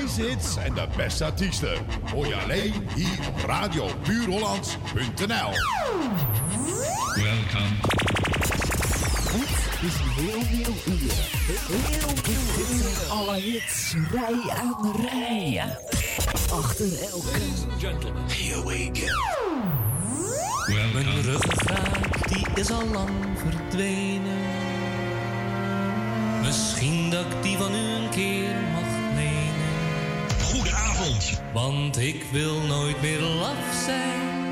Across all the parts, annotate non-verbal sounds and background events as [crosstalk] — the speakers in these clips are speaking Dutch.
meeste hits en de beste artiesten. Hoor je alleen hier op radiopuurhollands.nl. Welcome. Het is heel nieuw uur. Heel uur. Alle hits, rij aan rij. Achter elke. Here we go. Welcome. ruggengraat die is al lang verdwenen. Misschien dat ik die van u een keer. Want ik wil nooit meer laf zijn.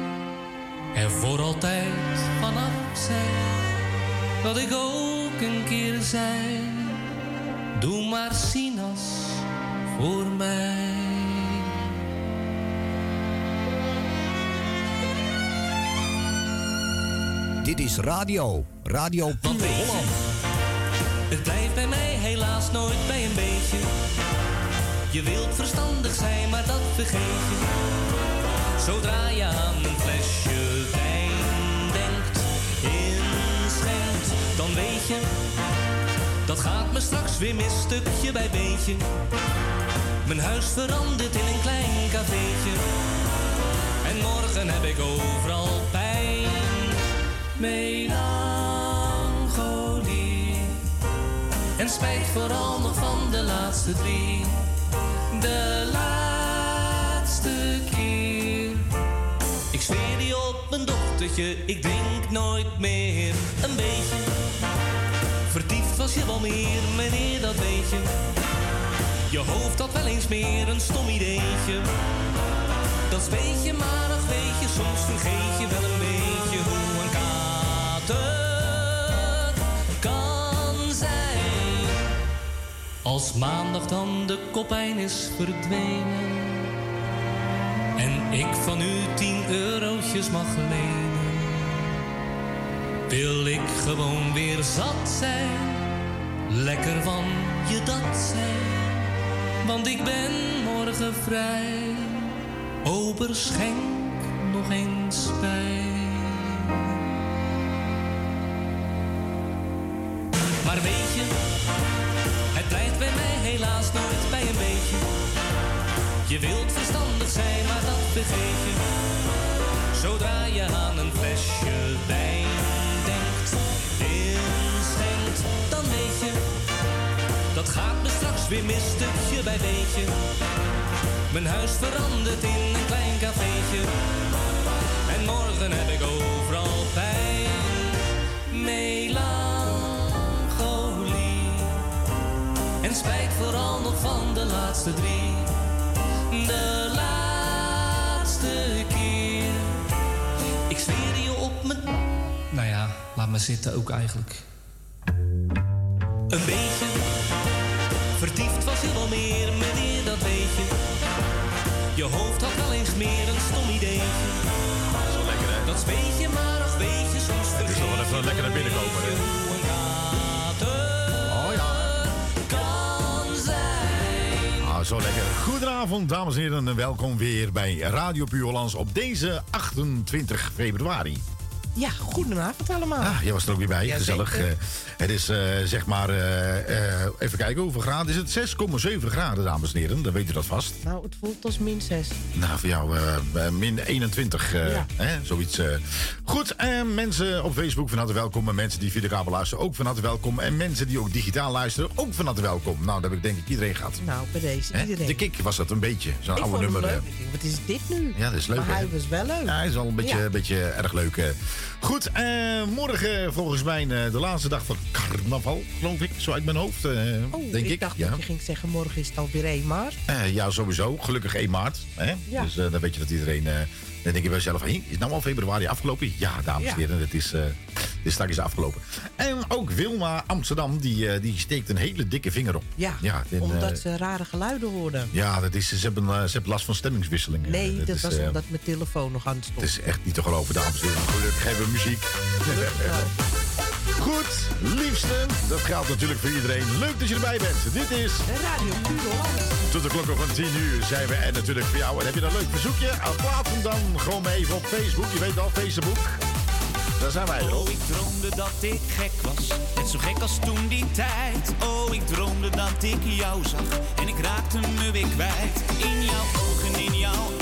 Er voor altijd vanaf zijn. Dat ik ook een keer zijn. Doe maar sinas voor mij. Dit is radio. Radio je, Holland. Het blijft bij mij helaas nooit bij een beetje. Je wilt verstandig zijn, maar dat vergeet je. Zodra je aan een flesje wijn denkt, inschenkt, dan weet je. Dat gaat me straks weer mis, stukje bij beetje. Mijn huis verandert in een klein cafeetje. En morgen heb ik overal pijn. Melancholie. En spijt vooral nog van de laatste drie. De laatste keer. Ik zweer die op mijn dochtertje, ik drink nooit meer een beetje. Vertiefd was je wel meer, meneer, dat weet je. Je hoofd had wel eens meer een stom ideetje. Dat weet je, maar ach weet je, soms vergeet je wel een beetje hoe een kater Als maandag dan de kopijn is verdwenen en ik van u tien eurotjes mag lenen, wil ik gewoon weer zat zijn, lekker van je dat zijn, want ik ben morgen vrij. Ober schenk nog eens bij. Helaas nooit bij een beetje. Je wilt verstandig zijn, maar dat vergeet je. Zodra je aan een flesje wijn denkt, inschenkt, dan weet je. Dat gaat me straks weer mis, stukje bij beetje. Mijn huis verandert in een klein cafeetje. En morgen heb ik overal pijn. Melancholie. En spijt vooral nog van de laatste drie. De laatste keer. Ik zweer je op mijn... Nou ja, laat me zitten ook eigenlijk. Een beetje vertiefd was je wel meer, meneer, dat weet je. Je hoofd had wel eens meer een stom ideetje. Zo lekker hè? Dat weet je, maar ach weet je, soms Het is wel wel even lekker naar binnen komen hè? Oh ja. Zo lekker. Goedenavond, dames en heren, en welkom weer bij Radio Puur Hollands op deze 28 februari. Ja, goedenavond allemaal. Ah, jij was er ook weer bij. Ja, Gezellig. Eh, het is eh, zeg maar, eh, even kijken hoeveel graden is het? 6,7 graden, dames en heren. Dan weet u dat vast. Nou, het voelt als min 6. Nou, voor jou min 21, eh, Ja. hè, zoiets. Goed, en mensen op Facebook van harte welkom. En mensen die via de kabel luisteren ook van harte welkom. En mensen die ook digitaal luisteren ook van harte welkom. Nou, dat heb ik denk ik iedereen gehad. Nou, bij deze Hè? iedereen. De kick was dat een beetje, zo'n oude nummer. wat is dit nu? Ja, dat is leuk, Maar hè? hij was wel leuk. Ja, hij is al een beetje, Ja. beetje erg leuk. Goed, eh, morgen volgens mij eh, de laatste dag van carnaval, geloof ik. Zo uit mijn hoofd, eh, Oh, denk ik ik. dacht ja. dat je ging zeggen, morgen is het alweer 1 maart. Ja, sowieso. Gelukkig 1 maart. Hè? Ja. Dus dan weet je dat iedereen... dan denk je bij jezelf, hey, is het nou al februari afgelopen? Ja, dames en Ja. heren, het is, het is straks afgelopen. En ook Wilma Amsterdam, die, eh, die steekt een hele dikke vinger op. Ja, Ja, en, omdat eh, ze rare geluiden hoorden. Ja, dat is, ze, hebben, ze hebben last van stemmingswisselingen. Nee, dat, is, was omdat mijn telefoon nog aan het Het stond. is echt niet te geloven, dames en heren. Gelukkig hebben we muziek. [laughs] Goed, liefste, dat geldt natuurlijk voor iedereen. Leuk dat je erbij bent. Dit is Radio Puur Holland. tot de klokken van 10 uur zijn we er natuurlijk voor jou. En heb je een leuk verzoekje? Plaats hem dan gewoon maar even op Facebook. Je weet al, Facebook. Daar zijn wij er Oh, ik droomde dat ik gek was, net zo gek als toen die tijd. Oh, ik droomde dat ik jou zag en ik raakte me weer kwijt. In jouw ogen, in jouw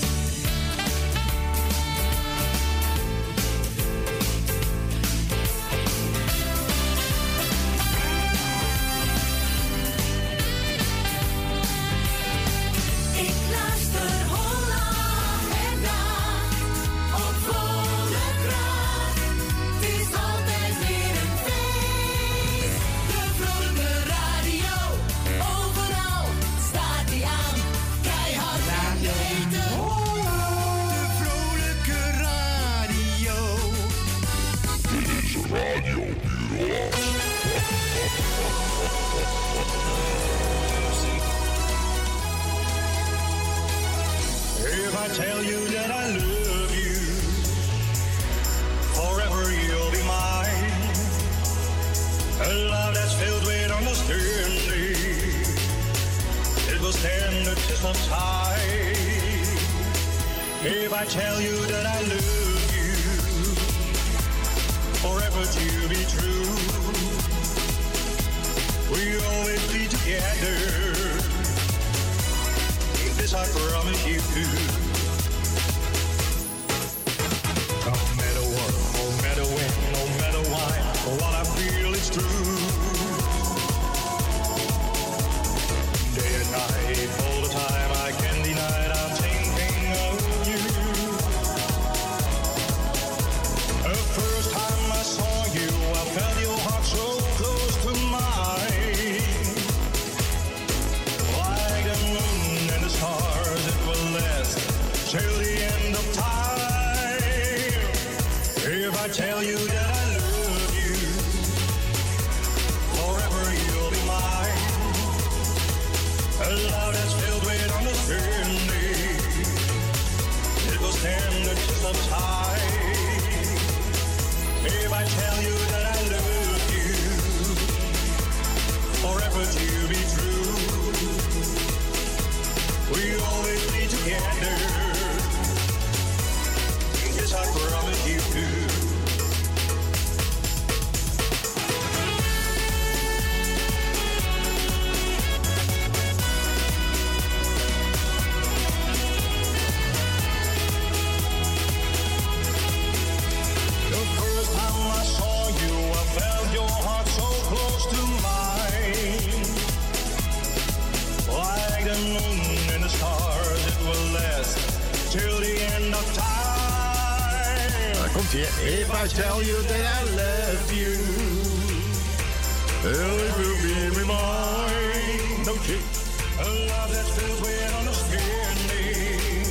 I tell you that I love you, forever to be true, we always be together. This I promise you. I tell you that I love you, it will be mine. No. A love that's filled with understanding.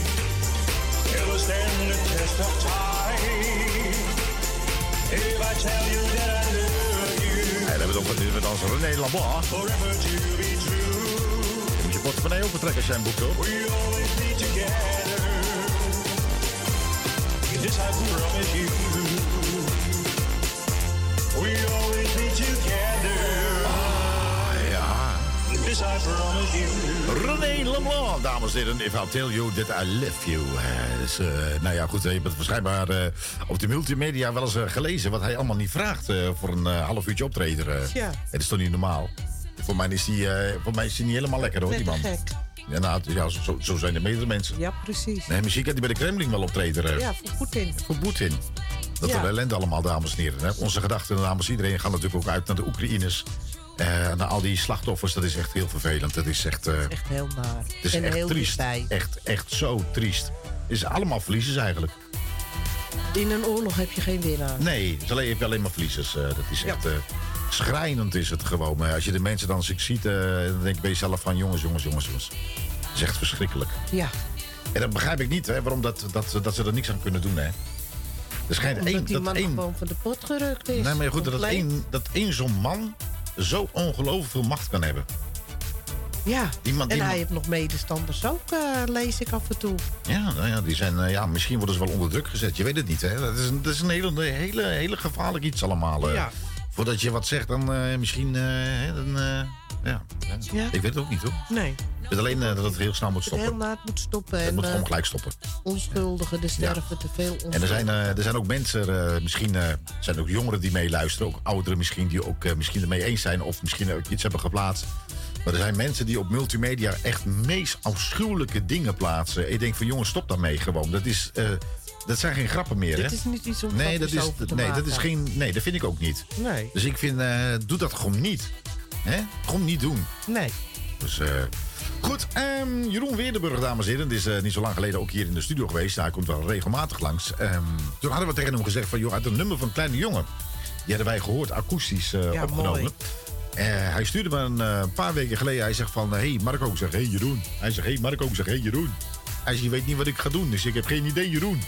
It will stand the test of time. If I tell you that I love you, dan hebben we het ook met René Lavoie. forever to be true. Je moet je portemonnee opentrekken als jij een boek wil. This I promise you. We always be together. Ja. This I promise you. René Leblanc, dames en heren. If I tell you that I love you. Eh, dus, eh, nou ja, goed. Je hebt het waarschijnlijk eh, op de multimedia wel eens eh, gelezen... wat hij allemaal niet vraagt eh, voor een eh, half uurtje optreden. eh. Ja. Het is toch niet normaal? Voor mij is eh, voor mij is niet helemaal lekker, hoor, die man. Gek. Ja, nou, ja, zo, zo zijn er meerdere mensen. Ja, precies. Nee, misschien kan die bij de Kremlin wel optreden. Ja, voor Poetin. Voor Poetin. Dat Ja. ellende allemaal, dames en heren. hè. Onze gedachten namens iedereen gaan natuurlijk ook uit naar de Oekraïners. Eh, naar al die slachtoffers, dat is echt heel vervelend. Dat is echt, eh, Echt heel naar. het is en echt heel triest. dichtbij. Echt, echt zo triest. Het is allemaal verliezers eigenlijk. In een oorlog heb je geen winnaar. Nee, het is alleen, je hebt alleen maar verliezers. eh, dat is Ja. echt eh, schrijnend is het gewoon. Maar als je de mensen dan ziet, eh, dan denk je bij jezelf van... jongens, jongens, jongens, jongens. Het is echt verschrikkelijk. Ja, En dat begrijp ik niet, hè, waarom dat, dat, dat ze er niks aan kunnen doen, hè. Er schijnt omdat één... die Dat man één gewoon van de pot gerukt is. Nee, maar goed, dat, één, dat één zo'n man zo ongelooflijk veel macht kan hebben. Ja, Die man- en die hij man- heeft nog medestanders ook, eh, lees ik af en toe. Ja, nou ja, die zijn, eh, ja, misschien worden ze wel onder druk gezet. Je weet het niet, hè. Dat is een, dat is een hele, hele, hele gevaarlijk iets allemaal. Ja. Voordat je wat zegt, dan eh, misschien... eh, dan, eh, ja. ja. Ik weet het ook niet, hoor. Nee, Ik weet alleen dat het heel snel moet het heel stoppen. naad moet stoppen. Het En moet gewoon gelijk stoppen. onschuldigen, er sterven te veel. En er zijn, er zijn ook mensen, misschien zijn er ook jongeren die meeluisteren. Ook ouderen misschien, die ook misschien ermee eens zijn. Of misschien ook iets hebben geplaatst. Maar er zijn mensen die op multimedia echt meest afschuwelijke dingen plaatsen. Ik denk van jongens, stop daarmee gewoon. Dat, is, dat zijn geen grappen meer, hè? Dit is niet iets om nee, dat is, nee, dat is geen, nee, dat vind ik ook niet. Nee, Dus ik vind, eh, doe dat gewoon niet. Hè? Gewoon niet doen. nee. Dus, eh, goed, ehm, Jeroen Weerdenburg, dames en heren. Die is eh, niet zo lang geleden ook hier in de studio geweest. Hij komt wel regelmatig langs. Ehm, toen hadden we tegen hem gezegd van... joh, uit een nummer van Kleine Jongen. Die hadden wij gehoord, akoestisch Ja, opgenomen. mooi. Hij stuurde me een paar weken geleden. Hij zegt van, hé hey Marco. Ik zeg, hé hey, Jeroen. Hij zegt, hé hey, Marco. Ik zeg, hé hey, Jeroen. Hij zegt, je weet niet wat ik ga doen. Dus ik heb geen idee, Jeroen.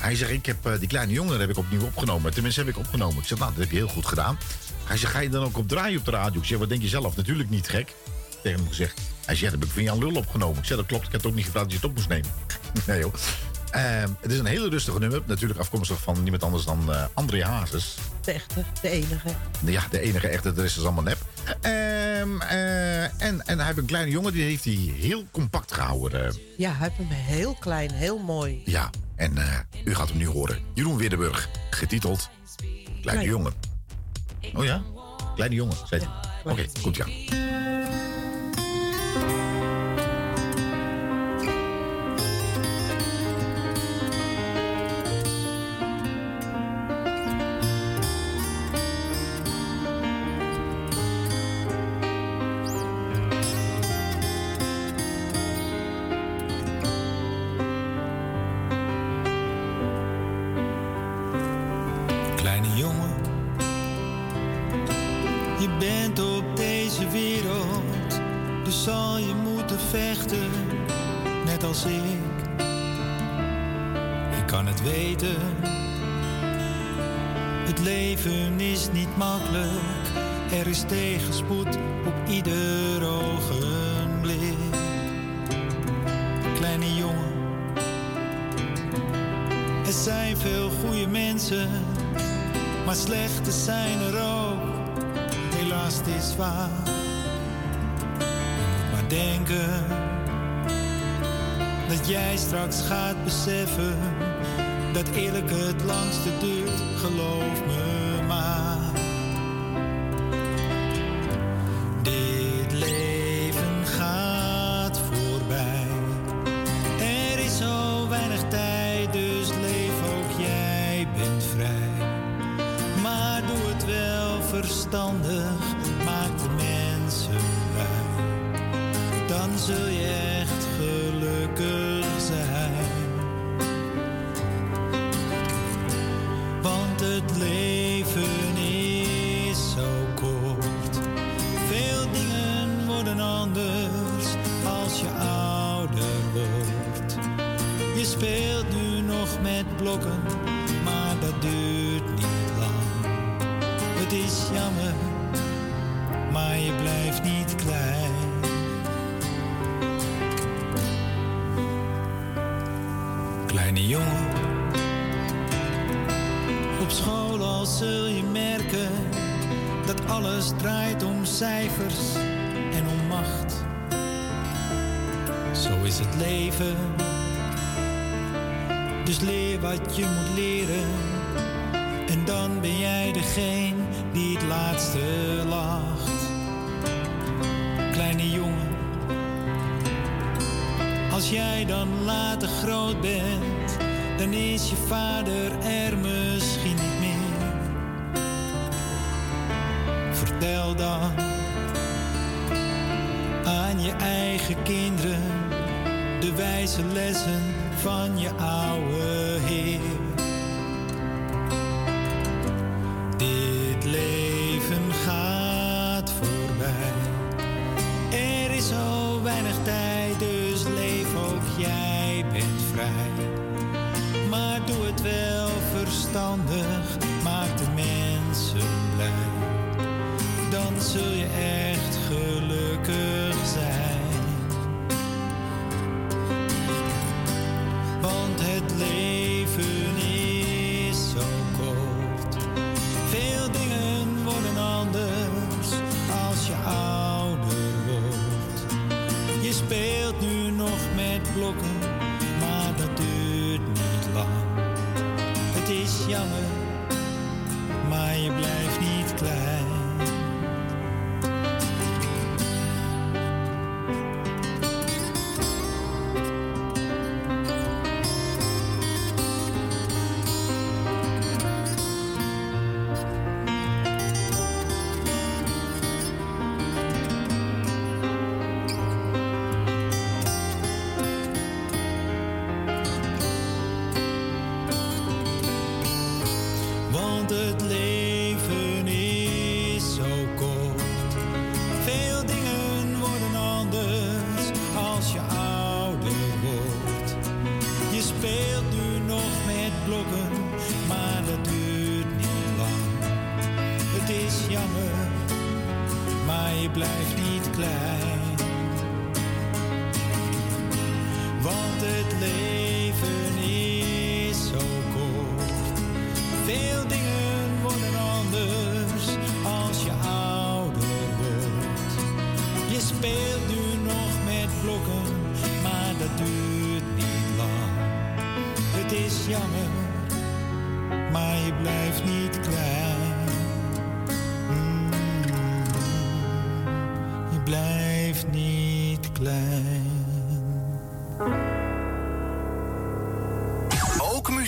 Hij zegt, ik heb eh, die kleine jongen heb ik opnieuw opgenomen. Tenminste, heb ik opgenomen. Ik zeg, nou, dat heb je heel goed gedaan. Hij zegt, ga je dan ook op draaien op de radio? Ik zeg, wat denk je zelf? Natuurlijk niet gek. Tegen hem gezegd. Hij zegt, dat heb ik van Jan Lul opgenomen. Ik zeg, dat klopt. Ik heb ook niet gevraagd dat je het op moest nemen. [laughs] nee joh. Ehm, het is een hele rustige nummer. Natuurlijk afkomstig van niemand anders dan eh André Hazes. De echte, de enige. Ja, de enige echte, de rest is allemaal nep. Ehm, eh, en, en hij heeft een kleine jongen, die heeft hij heel compact gehouden. eh. Ja, hij heeft hem heel klein, heel mooi. ja, en eh, u gaat hem nu horen. Jeroen Widdenburg, getiteld Kleine Klein. jongen. Oh ja? Kleine jongen, zei hij. Oké, goed ja. Beseffen dat eerlijk het langste duurt. Geloof Kleine jongen, op school al zul je merken dat alles draait om cijfers en om macht. Zo is het leven. Dus leer wat je moet leren. En dan ben jij degene die het laatste lacht. Kleine jongen. Als jij dan later groot bent, dan is je vader er misschien niet meer. Vertel dan aan je eigen kinderen de wijze lessen van je oude Heer.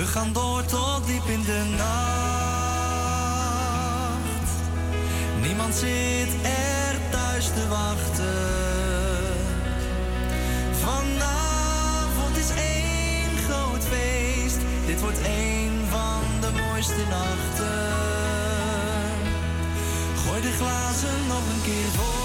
We gaan door tot diep in de nacht. Niemand zit er thuis te wachten. Vanavond is één groot feest. Dit wordt één van de mooiste nachten. Gooi de glazen nog een keer vol.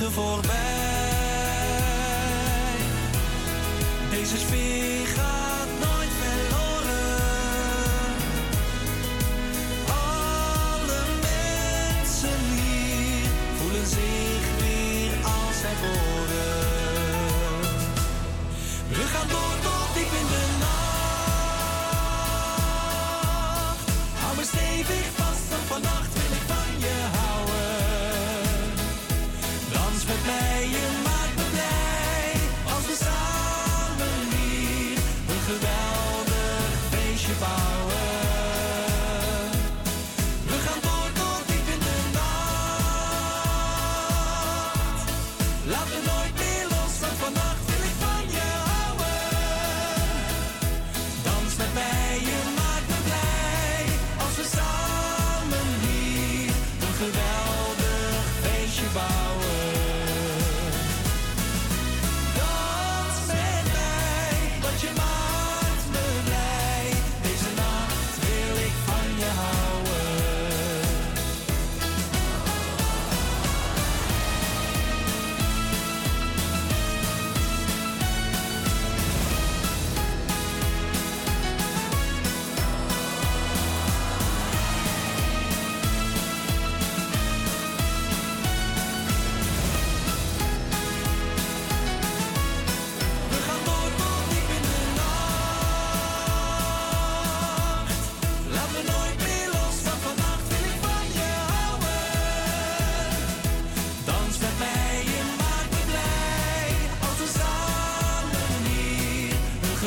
uren vliegen voorbij.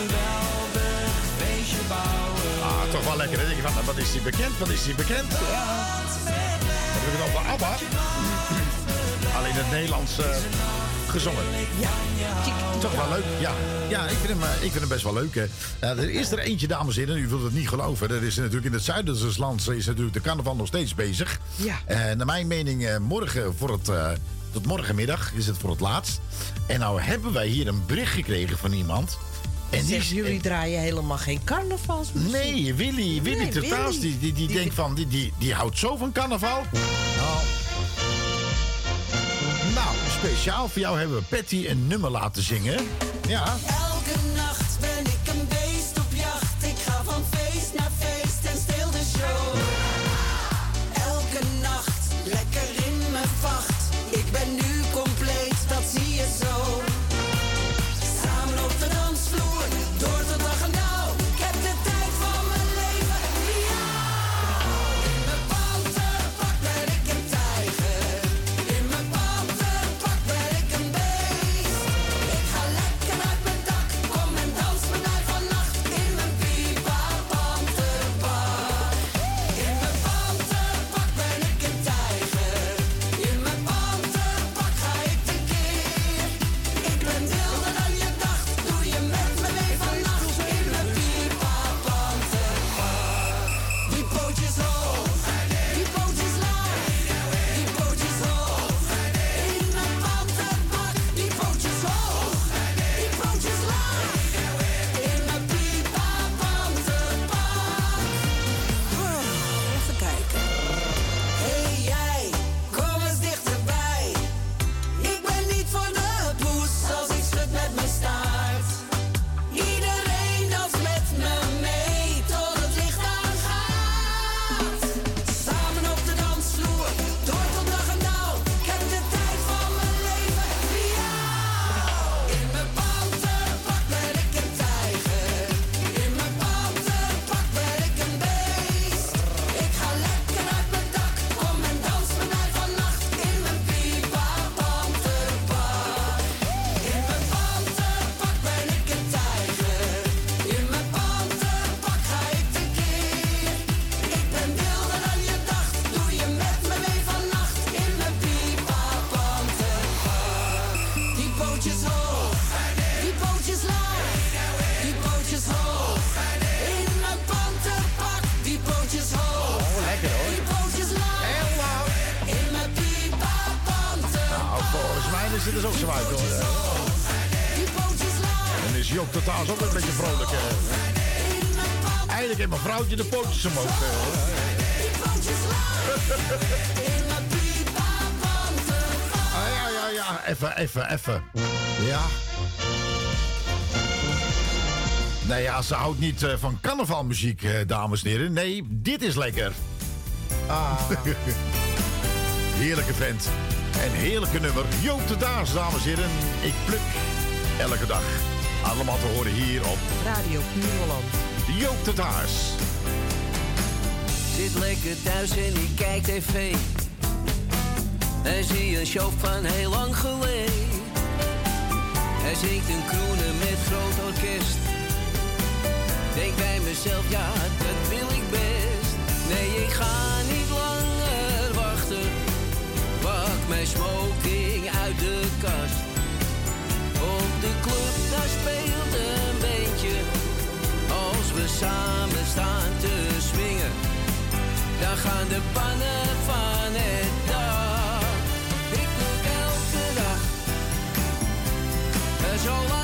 Geweldig feestje bouwen. Ah, toch wel lekker. hè? Denk je van, wat is die bekend? Wat is die bekend? Ja. Dan heb ik het over ABBA. [clears throat] Alleen het Nederlands eh, gezongen. Toch wel leuk. Ja, ja ik, vind hem, eh, ik vind hem best wel leuk. Hè. Er is er eentje, dames en heren. U wilt het niet geloven. Er is natuurlijk in het zuiden des lands is natuurlijk de carnaval nog steeds bezig. Ja. En naar mijn mening, eh, morgen voor het, tot morgenmiddag is het voor het laatst. En nou hebben wij hier een bericht gekregen van iemand. En die jullie draaien helemaal geen carnavalsmuziek. Nee, Willy, Willy Nee, Tertaals, die, die, Die- denkt van, die, die, die houdt zo van carnaval. Nou. Nou, speciaal voor jou hebben we Patty een nummer laten zingen. Ja. Ze houdt niet eh, van carnavalmuziek, eh, dames en heren. Nee, dit is lekker. Ah. [laughs] Heerlijke vent. En heerlijke nummer. Joop de Daas, dames en heren. Ik pluk elke dag. Allemaal te horen hier op Radio Puur Holland. Joop de Daas. Zit lekker thuis en ik kijk tv. En zie een show van heel lang geleden. Hij zingt een kroenen met groot orkest. Denk bij mezelf, ja, dat wil ik best. Nee, ik ga niet langer wachten. Pak mijn smoking uit de kast. Op de club, daar speelt een beentje. Als we samen staan te swingen, dan gaan de pannen van het dak. Ik pluk elke dag, en zolang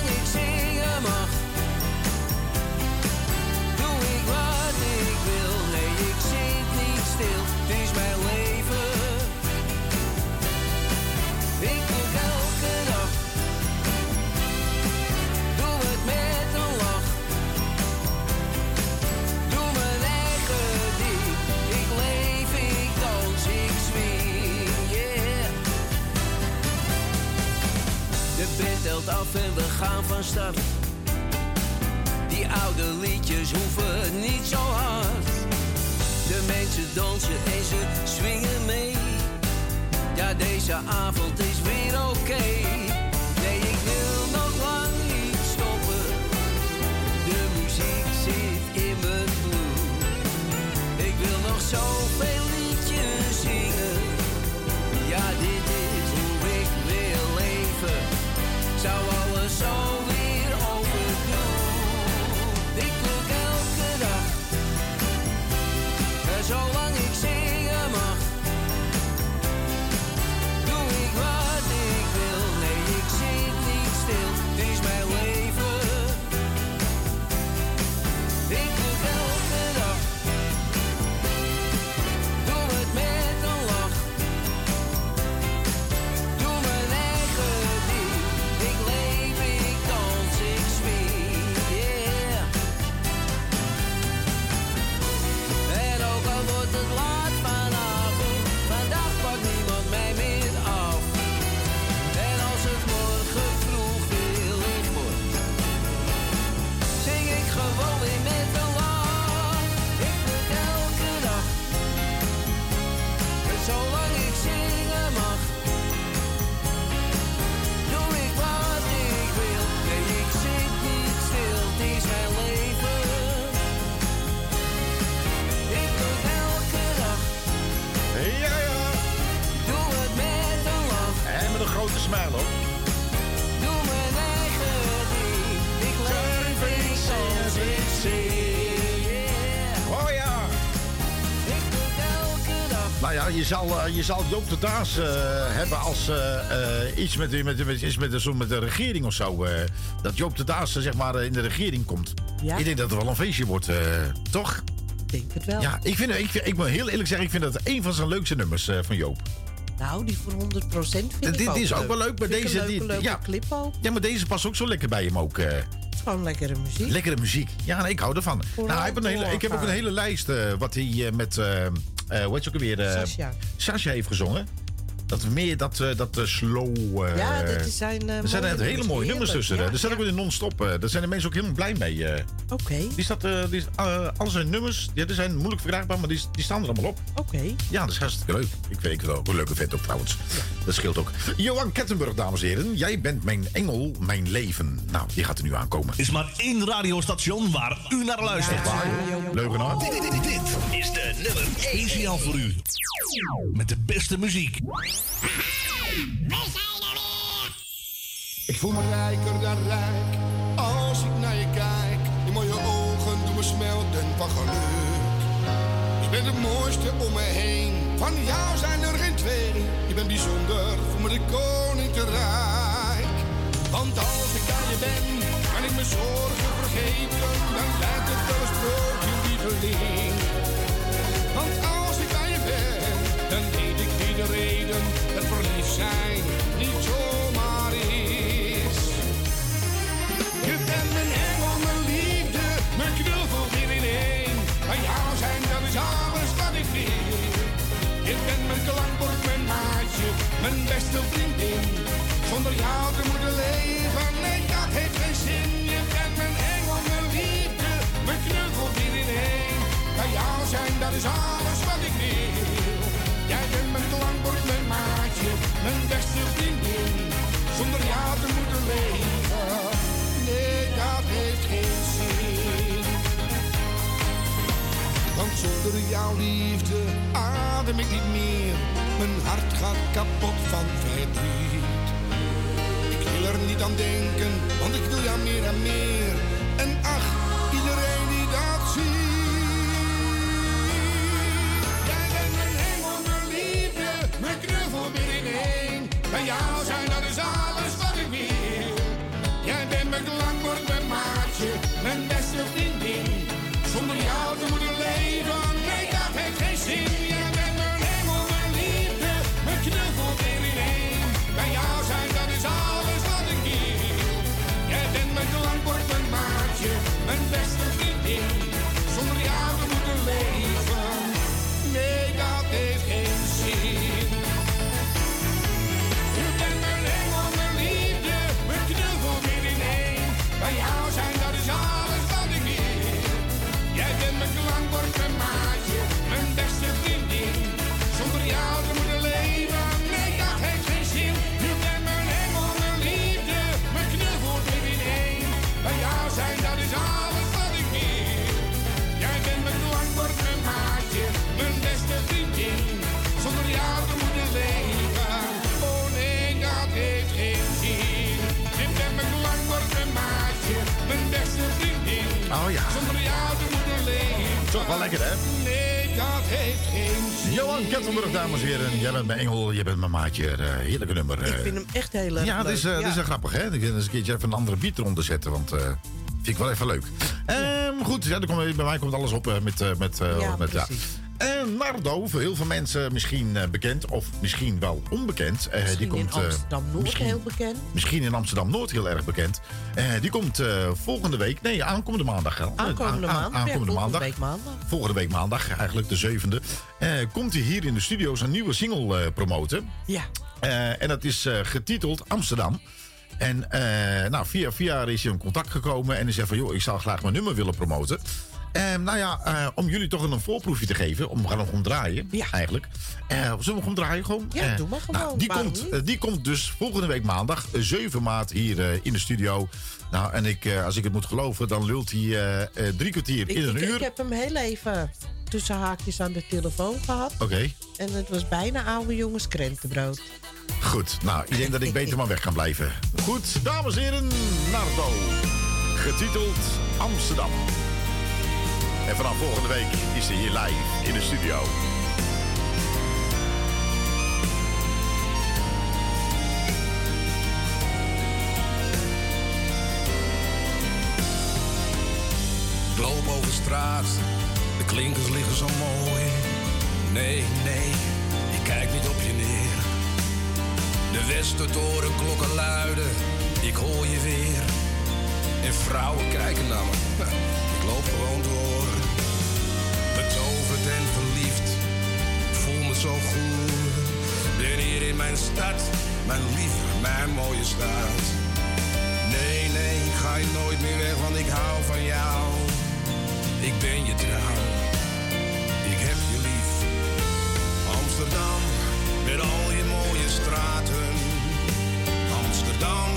af en we gaan van start. Die oude liedjes hoeven niet zo hard. De mensen dansen en ze swingen mee. Ja, deze avond is weer oké. Nee, ik wil nog lang niet stoppen. De muziek zit in mijn bloed. Ik wil nog zoveel met hoor. Doe mijn eigen ding, ik leef ik als ik zing. Oh ja. Ik doe het elke dag. Nou ja, je zal, eh, je zal Joop de Daas eh, hebben als eh, eh, iets met, met, met, iets met, de- zo met de regering of zo. eh, dat Joop de Daas zeg maar in de regering komt. Ja. Ik denk dat er wel een feestje wordt, eh, toch? Ik denk het wel. Ja, ik, vind, ik, vind- ik moet heel eerlijk zeggen, ik vind dat een van zijn leukste nummers eh, van Joop. Nou, die voor 100% vind ik Dit ook is ook wel leuk, maar Vind deze... Een leuke, ja, clip ook. ja, maar deze past ook zo lekker bij hem ook. eh. Gewoon lekkere muziek. Lekkere muziek. Ja, nee, ik hou ervan. Vooral Nou, hij heeft een hele, ik heb ook een hele lijst eh, wat hij eh, met, eh hoe heet ze ook alweer? eh, Sascha. Sascha heeft gezongen. Dat meer dat, eh, dat slow... eh, Ja, dat is zijn, eh, Er zijn hele nummers. mooie nummers tussen. ja, hè. Er staat ja. ook weer non-stop. eh. Daar zijn de mensen ook helemaal blij mee. eh. Oké, Die staat, eh, die, eh, al zijn nummers, ja, die zijn moeilijk verkrijgbaar, maar die, die staan er allemaal op. oké. Ja, dat is hartstikke leuk. Ik weet ik wel ook een leuke vent ook trouwens. Dat scheelt ook. Johan Kettenburg, dames en heren. Jij bent mijn engel, mijn leven. Nou, die gaat er nu aankomen. is maar één radiostation waar u naar luistert. Leugenaar. Dit, dit, dit, dit is de nummer 1 speciaal voor u. Met de beste muziek. Ik voel me rijker dan rijk als ik naar je kijk. Je mooie ogen doen me smelten van geluk. Je bent het mooiste om me heen. Van jou zijn er geen twee. Je bent bijzonder, voel me de koning te rijk. Want als ik aan je ben, kan ik mijn zorgen vergeten. Dan lijkt het wel een sprookje lieveling. Want als ik aan je ben, dan weet de reden het verliefd zijn niet zomaar is. Je bent mijn engel, mijn liefde, mijn knuffel weer in één. Bij jou zijn, dat is alles wat ik wil. Je bent mijn klankbord, mijn maatje, mijn beste vriendin. Zonder jou te moeten leven, nee, dat heeft geen zin. Je bent mijn engel, mijn liefde, mijn knuffel weer in één. Bij jou zijn, dat is alles mijn beste vriendin. Zonder jou te moeten leven, nee, dat heeft geen zin. Want zonder jouw liefde adem ik niet meer. Mijn hart gaat kapot van verdriet. Ik wil er niet aan denken, want ik wil jou meer en meer. En ach, iedereen die dat ziet. Jij bent mijn hemel, mijn liefde, mijn knuffel weer wel lekker, hè? Nee, dat heeft geen zin. Johan Kettenburg, dames en heren. Jij bent mijn engel, jij bent mijn maatje. Eh, heerlijke nummer. Ik eh. vind hem echt heel erg Ja, dat is, eh, leuk. dat is Ja. wel grappig, hè? Ik ga eens een keertje even een andere beat eronder zetten, want eh vind ik wel even leuk. Ehm, goed, ja, dan komt, bij mij komt alles op met... met, Ja, met precies. En Nardo, voor heel veel mensen misschien eh, bekend, of misschien wel onbekend. eh, die Misschien komt, in eh, Amsterdam-Noord heel bekend. Misschien in Amsterdam-Noord heel erg bekend. Eh, die komt eh, volgende week, nee, aankomende maandag. Aankomende Aan- aan- maandag. ja, aankomende volgende maandag. week maandag. Volgende week maandag, eigenlijk de zevende. eh, komt hij hier in de studio zijn nieuwe single eh, promoten. Ja. Eh, en dat is eh, getiteld Amsterdam. En eh, nou, via via is hij in contact gekomen en hij zei van... joh, ik zou graag mijn nummer willen promoten. Ehm, nou ja, eh, om jullie toch een voorproefje te geven. Om, we gaan hem gewoon draaien, eigenlijk. Eh, zullen we gewoon draaien? Gewoon? Ja, Eh, doe maar gewoon. nou, die, Waarom komt, die komt dus volgende week maandag, eh, 7 maart, hier in de studio. Nou, en ik, als ik het moet geloven, dan lult hij drie kwartier Ik, in een ik, uur. ik heb hem heel even tussen haakjes aan de telefoon gehad. Oké, En het was bijna oude jongens krentenbrood. goed. Nou, ik denk dat ik beter maar weg kan blijven. Goed, dames en heren, Nardo. Getiteld Amsterdam. En vanaf volgende week is hij hier live in de studio. Ik loop over straat, de klinkers liggen zo mooi. Nee, nee, ik kijk niet op je neer. De Westertoren klokken luiden, ik hoor je weer. En vrouwen kijken naar me, [laughs] ik loop gewoon door. Mijn stad, mijn lieve, mijn mooie stad. Nee, nee, ga je nooit meer weg, want ik hou van jou. Ik ben je trouw, ik heb je lief. Amsterdam, met al je mooie straten. Amsterdam,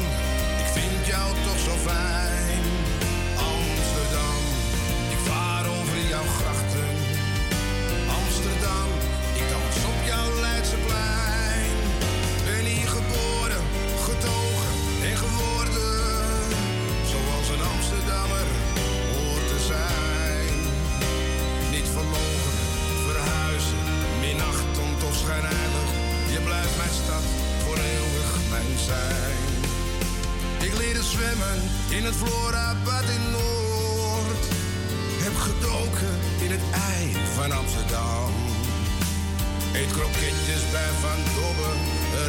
Ik leerde zwemmen in het Florabad in Noord. Heb gedoken in het ei van Amsterdam. Eet kroketjes bij Van Dobben,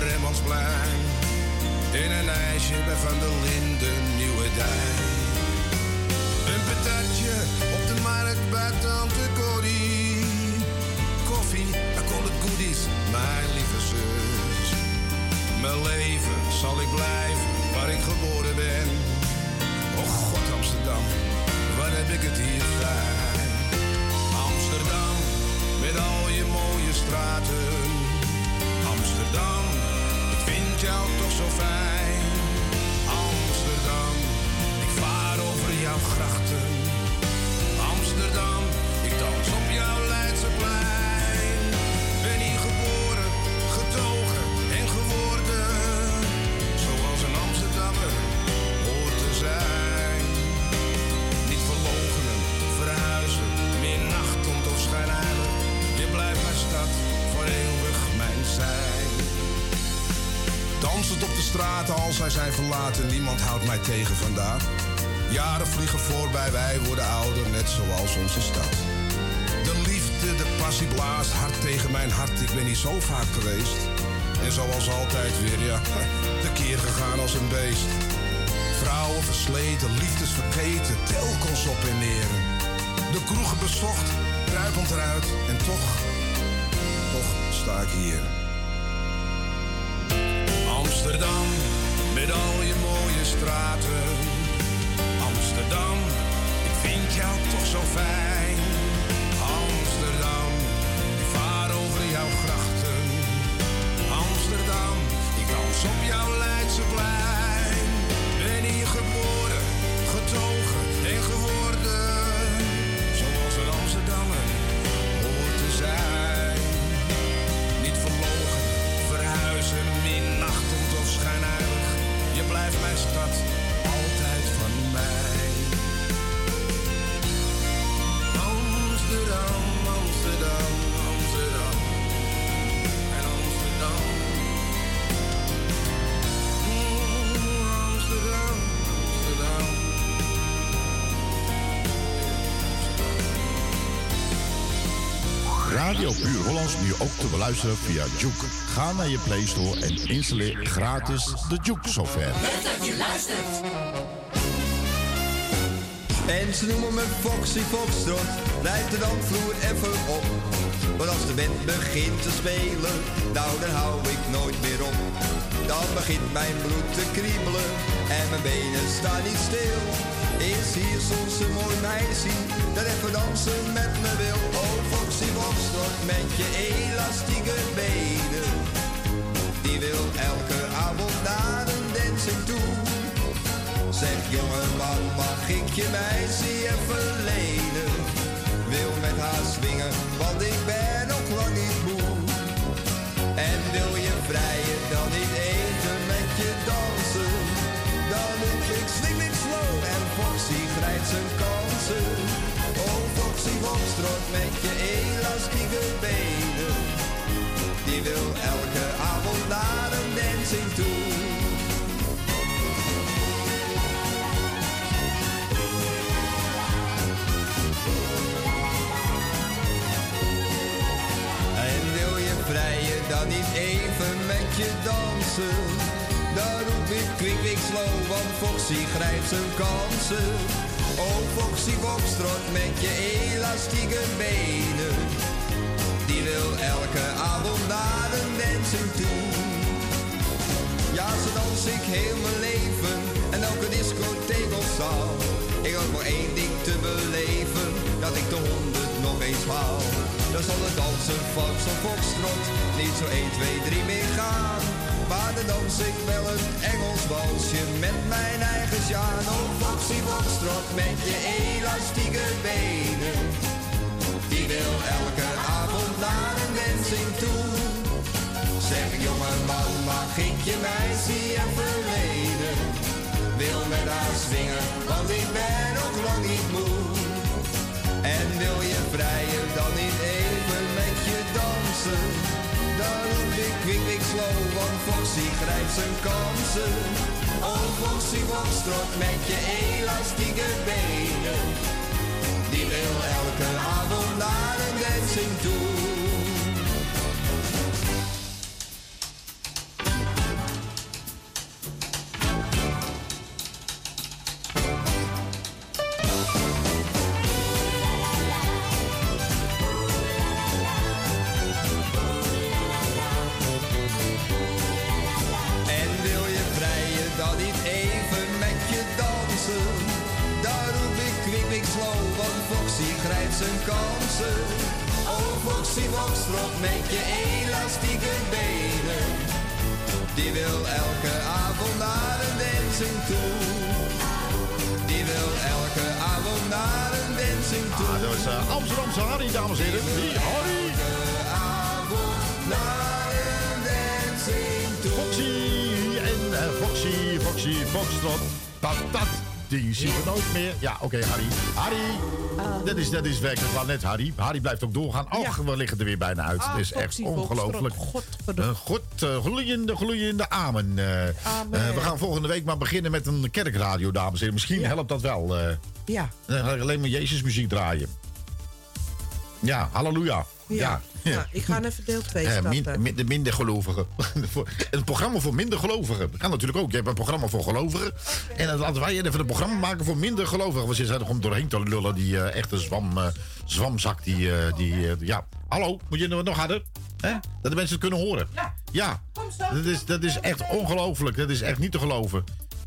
Remmelsplein. En een ijsje bij Van der Linden, Nieuwe Dijk. Een patatje op de markt bij Tante Corrie. Koffie, I call it goodies, mijn lieve. Mijn leven zal ik blijven waar ik geboren ben. Oh God Amsterdam, wat heb ik het hier fijn. Amsterdam, met al je mooie straten. Amsterdam, ik vind jou toch zo fijn. Amsterdam, ik vaar over jouw grachten. Dansend op de straten als zij zijn verlaten, niemand houdt mij tegen vandaag. Jaren vliegen voorbij, wij worden ouder, net zoals onze stad. De liefde, de passie blaast hard tegen mijn hart, ik ben hier zo vaak geweest. En zoals altijd weer, ja, [laughs] tekeer gegaan als een beest. Vrouwen versleten, liefdes vergeten, telkens op en neer. De kroegen bezocht, druipend eruit en toch, toch sta ik hier. Amsterdam, met al je mooie straten. Amsterdam, ik vind jou toch zo fijn. Amsterdam, ik vaar over jouw grachten. Amsterdam, ik dans op jouw Leidseplein. Radio Puur Hollands nu ook te beluisteren via Juke. Ga naar je Play Store en installeer gratis de Juke software. dat je luistert. En ze noemen me Foxy Foxtrot, blijf de dansvloer even op. Want als de band begint te spelen, nou dan hou ik nooit meer op. Dan begint mijn bloed te kriebelen en mijn benen staan niet stil. Is hier soms een mooi meisje dat even dansen met me wil. Oh, Foxy Met je elastieke benen. Die wil elke avond naar een dancing toe. Zeg jongeman, mag ik je meisje even lenen? Wil met haar swingen, want ik ben nog lang niet moe. En wil je vrijen, dan niet even met je dansen. Dan ik swing, slow en Foxy grijpt zijn kansen. Oh, Foxy Foxtrot met je elastieke benen. Die wil elke avond naar een dancing toe. En wil je vrijen dan niet even met je dansen? Dan roep ik kwik, kwik, slow, want Foxy grijpt zijn kansen. Oh, Foxy Foxtrot met je elastieke benen. Die wil elke avond naar een dancing toe. Ja, zo dans ik heel mijn leven en elke discotheek of zaal. Ik had maar één ding te beleven, dat ik de honderd nog eens haal. Dan zal het dansen van zo'n foxtrot niet zo 1, 2, 3 meer gaan. Maar dan dans ik wel een Engels walsje met mijn eigen Sjaan. Oh, Foxy Foxtrot met je elastieke benen. Die wil elke avond naar een dancing toe. Zeg jongeman, mag ik je meisje even lenen? Wil met haar swingen, want ik ben nog lang niet moe. En wil je vrijen, dan niet even met je dansen? Dan roep ik kwik, kwik, slow, want Foxy grijpt zijn kansen. Oh, Foxy Foxtrot met je elastieke benen. Die wil elke avond naar een dancing toe. Zijn kansen. Oh, Foxy Foxtrot met je elastieke benen. Die wil elke avond naar een dancing toe. Die wil elke avond naar een dancing toe. Ah, dat was eh, Amsterdamse Harry, dames en heren. Die Harry. Foxy en eh, Foxy, Foxy, Foxtrot. Dat, ding zien we nooit meer. Ja, oké, Harry. Harry, dat, is, dat is werkelijk wel net Harry. Harry blijft ook doorgaan. Och, we liggen er weer bijna uit. Ah, Het is echt ongelooflijk. Uh, God, eh, gloeiende, gloeiende amen. Eh, Amen. eh, we gaan volgende week maar beginnen met een kerkradio, dames en heren. Misschien helpt dat wel. Ja. Dan ga ik alleen maar Jezus muziek draaien. Ja, halleluja. Ja. Nou, ik ga even deel 2 Eh, starten. min- min- de minder gelovigen. [laughs] Een programma voor minder gelovigen. Dat kan natuurlijk ook. Je hebt een programma voor gelovigen. En dan laten wij even een programma maken voor minder gelovigen. We zitten er gewoon doorheen te lullen. Die eh, echte zwam, eh, zwamzak. Die, eh, die, ja. Hallo, moet je nog harder? Hè? Dat de mensen het kunnen horen. Ja. Dat is, dat is echt ongelooflijk. Dat is echt niet te geloven.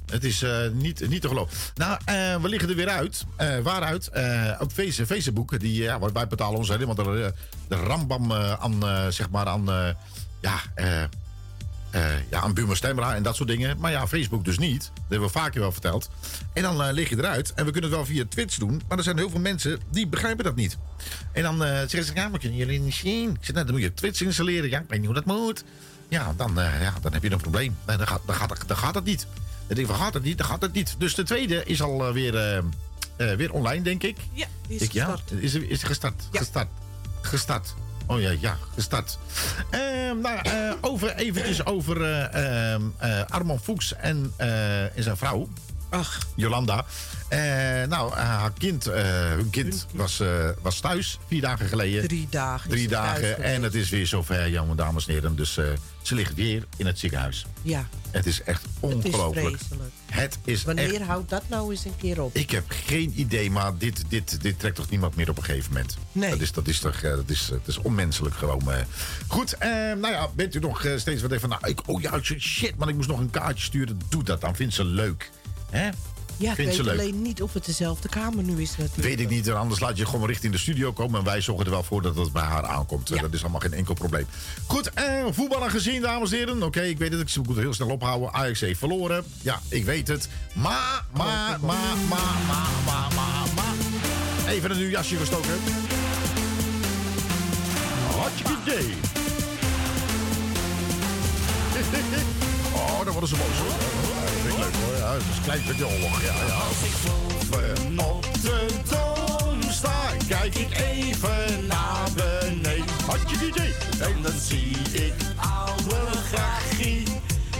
Het is eh, niet, niet te geloven. Nou, eh, we liggen er weer uit. Eh, waaruit? Op Face- Facebook. Die, wij betalen ons helemaal de, de rambam aan, zeg maar, aan, ja, ja, aan Buma Stemra en dat soort dingen. Maar ja, Facebook dus niet. Dat hebben we vaker wel verteld. En dan lig je eruit. En we kunnen het wel via Twitch doen. Maar er zijn heel veel mensen die begrijpen dat niet. En dan zeggen ze, ja, maar kunnen jullie niet zien? Ik zeg, nou, dan moet je Twitch installeren. Ja, ik weet niet hoe dat moet. Ja, dan, ja, dan heb je een probleem. Nee, dan, gaat, dan, gaat, dan gaat het niet. Dan denk ik, gaat het niet? Dan gaat het niet. Dus de tweede is al eh, weer, eh, weer online, denk ik. Ja, die is Ik, ja, gestart. is, is gestart. Gestart. Gestart. Oh ja, ja, gestart. Ehm, nou, eh, over, eventjes over eh, ehm, eh, Armand Fuchs en, en zijn vrouw. Ach. Jolanda. Eh, nou, eh, haar kind, eh, hun kind was, was thuis vier dagen geleden. Drie dagen. Drie dagen. En het is weer zover, jonge dames en heren. Dus ze ligt weer in het ziekenhuis. Ja, Het is echt het is ongelooflijk. vreselijk. Het is Wanneer echt... houdt dat nou eens een keer op? Ik heb geen idee, maar dit, dit, dit trekt toch niemand meer op een gegeven moment. Nee. Dat is, dat is toch, dat is, is onmenselijk gewoon. Goed, nou ja, bent u nog steeds wat even van... Nou, ik, oh ja, shit, maar ik moest nog een kaartje sturen. Doe dat dan, vindt ze leuk. Hè? Ja, ik Vindt ze weet leuk? alleen niet of het dezelfde kamer nu is natuurlijk. Weet ik niet, en anders laat je gewoon richting de studio komen. En wij zorgen er wel voor dat het bij haar aankomt. Dat is allemaal geen enkel probleem. Goed, eh, voetballen gezien, dames en heren. Oké, ik weet het, ik moet het heel snel ophouden. Ajax heeft verloren. Ja, ik weet het. Maar, maar, maar, maar, maar, maar, maar, maar. Even een nieuw jasje gestoken. Hartstikke idee. [laughs] Oh, dan worden ze boos hoor. Hoor. Ja, dat is een klein beetje oorlog. Ja, ja. Als ik boven op de toon sta, kijk ik even naar beneden. Hartstikke idee. En dan zie ik oude grachie.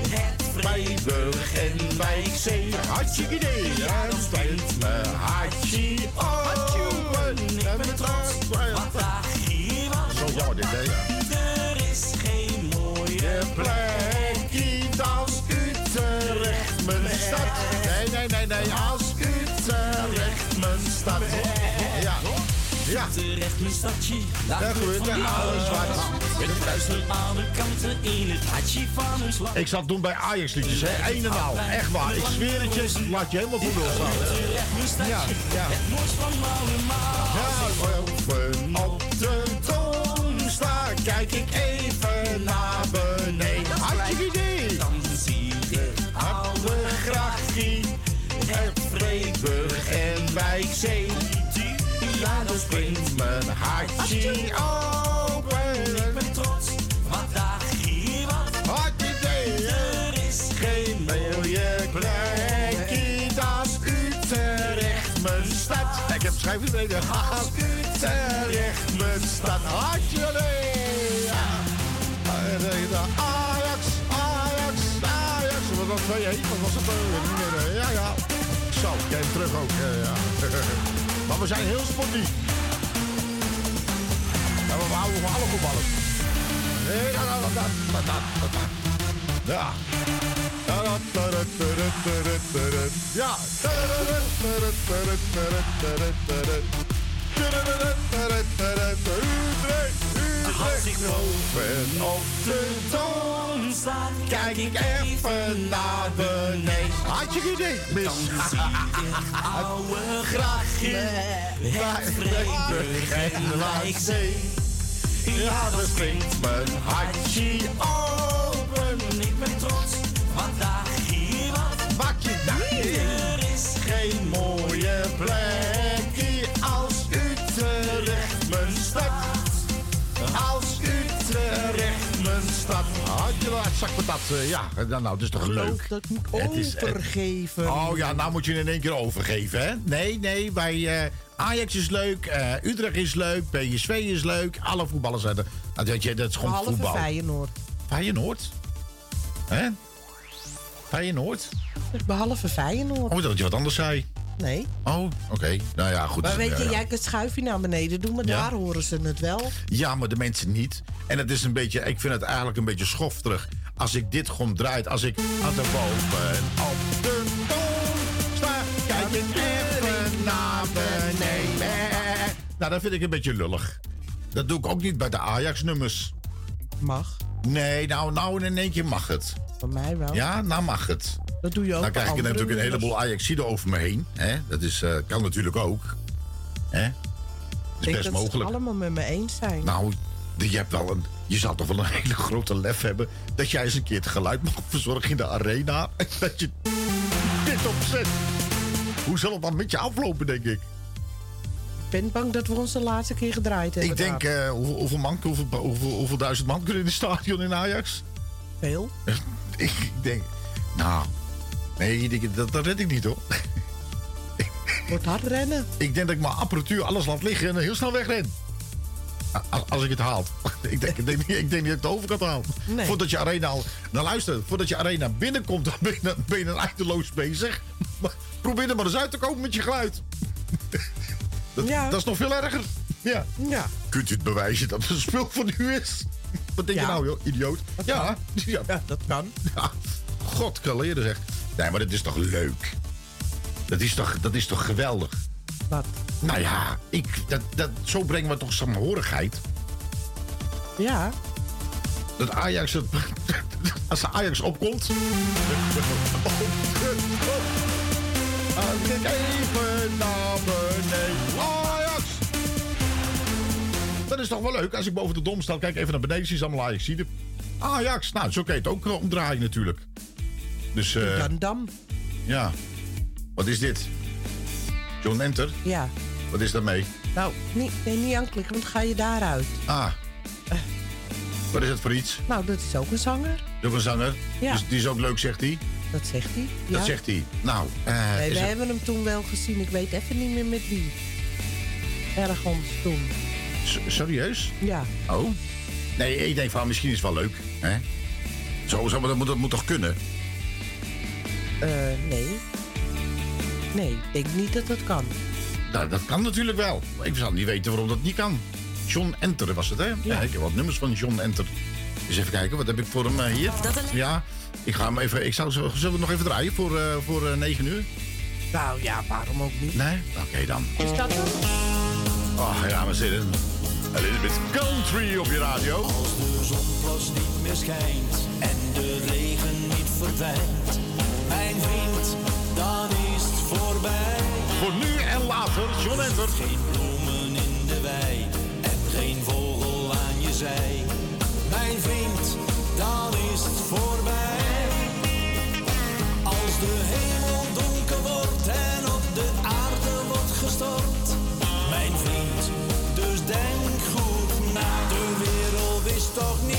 Het Vrijburg en Wijkzee. Hartstikke idee. En ja. Utrecht mijn stadje. Daar Daar gebeurt er alles wat. Met het luister aan de kanten in het hartje van ons land. Ik zat toen bij Ajax liedjes, hè? Een en al. Echt waar. Ik zweer het je, laat je helemaal voor nul staan. Ja, ja. Het mooist van allemaal. Ja, op de toon sta, kijk ik even naar beneden. Hartstikke idee. Dan zie oude grachie, het Vreeburg en Wijkzee. Ja, springt mijn hartje open. Ik ben trots, want daar hier wat. Hartje idee, Er is geen mooie plekje als Utrecht mijn stad. Ik heb schrijven beneden. Als Utrecht mijn stad. Ja. De Ajax, Ajax, Ajax. Wat was dat 2-1? Wat was het? Eh, meer. Ja, ja. Zo, hem terug ook. eh, ja. [laughs] maar we zijn heel sportief. Ja, we houden van alle voetballers. Nee. Ja. Ja. Als ik boven op de toon sta, Kijk ik even naar beneden. Hartstikke idee, mis. Dan zie ik [laughs] oude grachje, het Vreeburg en Wijkzee. Ja, dan springt mijn hartje open. Ik ben trots, want daar hier wat. Wat je Er is geen mooie plekje Had je wel zak patat? eh, Ja, nou, nou, het is toch leuk. dat moet Het is, eh, overgeven. Oh ja, nou moet je in één keer overgeven, hè? Nee, nee, bij eh, Ajax is leuk, eh, Utrecht is leuk, PSV is leuk. Alle voetballers zijn er. Nou, weet je, dat is gewoon Behalve voetbal. Feyenoord. Feyenoord? Hè? Feyenoord? Behalve Feyenoord. Oh, dat je wat anders zei. Nee. Oh, oké. Nou ja, goed. Maar dus, weet je, eh, jij kunt schuifje naar beneden doen, maar Ja. daar horen ze het wel. Ja, maar de mensen niet. En het is een beetje, ik vind het eigenlijk een beetje schofterig. Als ik dit gewoon draait, als ik aan de boven op de toon sta, kijk ik even naar beneden. Nou, dat vind ik een beetje lullig. Dat doe ik ook niet bij de Ajax-nummers. Mag. Nee, nou, nou in één keer mag het. Van mij wel. Ja, nou mag het. Dat doe je ook Dan krijg ik natuurlijk een heleboel Ajaxiden over me heen. Hè? Dat is, eh, kan natuurlijk ook. Hè? Dat is Ik best denk dat mogelijk. het allemaal met me eens zijn. Nou, je, hebt wel een, je zou toch wel een [laughs] hele grote lef hebben... dat jij eens een keer het geluid mag verzorgen in de arena... [laughs] en dat je dit opzet. Hoe zal het dan met je aflopen, denk ik? Ik ben bang dat we ons de laatste keer gedraaid hebben. Ik denk, eh, hoeveel, hoeveel, man, hoeveel, hoeveel, hoeveel duizend man kunnen in het stadion in Ajax? Veel. [laughs] ik denk, nou... Nee, dat, dat red ik niet, hoor. [laughs] Wordt hard rennen. Ik denk dat ik mijn apparatuur alles laat liggen en heel snel wegren. A- a- Als ik het haal. [laughs] ik, denk, ik, denk, niet- ik denk niet dat ik de overkant haal. Nee. Voordat je arena al... Nou luister, voordat je arena binnenkomt, [laughs] dan ben je, ben je een eindeloos bezig. Maar probeer er maar eens uit te komen met je geluid. dat, Ja. dat is nog veel erger. Ja. Ja. Kunt u het bewijzen dat het een spul van u is? Wat denk Ja. je nou, joh, idioot? Ja, ja. Ja, dat kan. Ja. God, kan leren zeg. Nee, maar dat is toch leuk? Dat is toch, dat is toch geweldig? Wat? Nou ja, ik, dat, dat, zo brengen we toch samenhorigheid. Ja. Dat Ajax, het, [laughs] als de Ajax opkomt. [laughs] Kijk even naar beneden. Ajax! Dat is toch wel leuk. Als ik boven de dom sta, kijk even naar beneden. Zie je allemaal Ajax. Ajax. Nou, zo kan je het ook eh, omdraaien natuurlijk. Dus, eh Gandam. ja. Wat is dit? John Enter? Ja. Wat is daarmee? Nou, niet, nee, niet aanklikken, want ga je daaruit. Ah. Wat is het voor iets? Nou, dat is ook een zanger. Ook een zanger? Ja. Dus die is ook leuk, zegt hij? Dat zegt hij. Dat ja. zegt hij. Nou, eh Nee, is we het- hebben hem toen wel gezien. Ik weet even niet meer met wie. Ergens toen. S- serieus? Ja. Oh? Nee, ik denk van misschien is het wel leuk. Hè? Zo, zo maar dat moet, dat moet toch kunnen? Eh, nee. Nee, ik denk niet dat dat kan. Nou, dat kan natuurlijk wel. Maar Ik zou niet weten waarom dat niet kan. John Enter was het, hè? Ja. ik heb wat nummers van John Enter. Dus even kijken, wat heb ik voor hem eh, hier? Ja, ik ga hem even. Ik zou, zullen we het nog even draaien voor, eh voor eh, 9 uur? Nou ja, waarom ook niet? Nee? Oké dan. Is dat hem? Oh ja, we zitten. A little bit country op je radio. Als de zon plots niet meer schijnt en de regen niet verdwijnt. Mijn vriend, dan is het voorbij. Voor nu en later, John Enter. Geen bloemen in de wei en geen vogel aan je zij. Mijn vriend, dan is het voorbij. Als de hemel donker wordt en op de aarde wordt gestort. Mijn vriend, dus denk goed na. De wereld is toch niet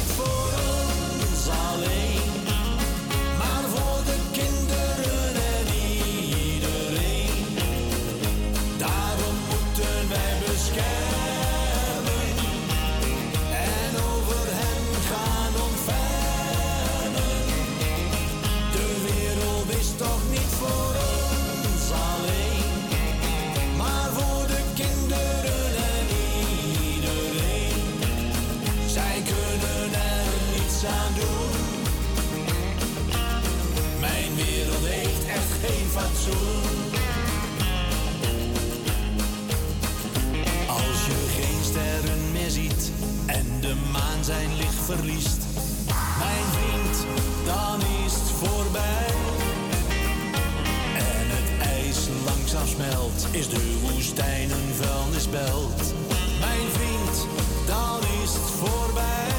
de maan zijn licht verliest. Mijn vriend, dan is het voorbij. En het ijs langzaam smelt, is de woestijn een vuilnisbelt. Mijn vriend, dan is het voorbij.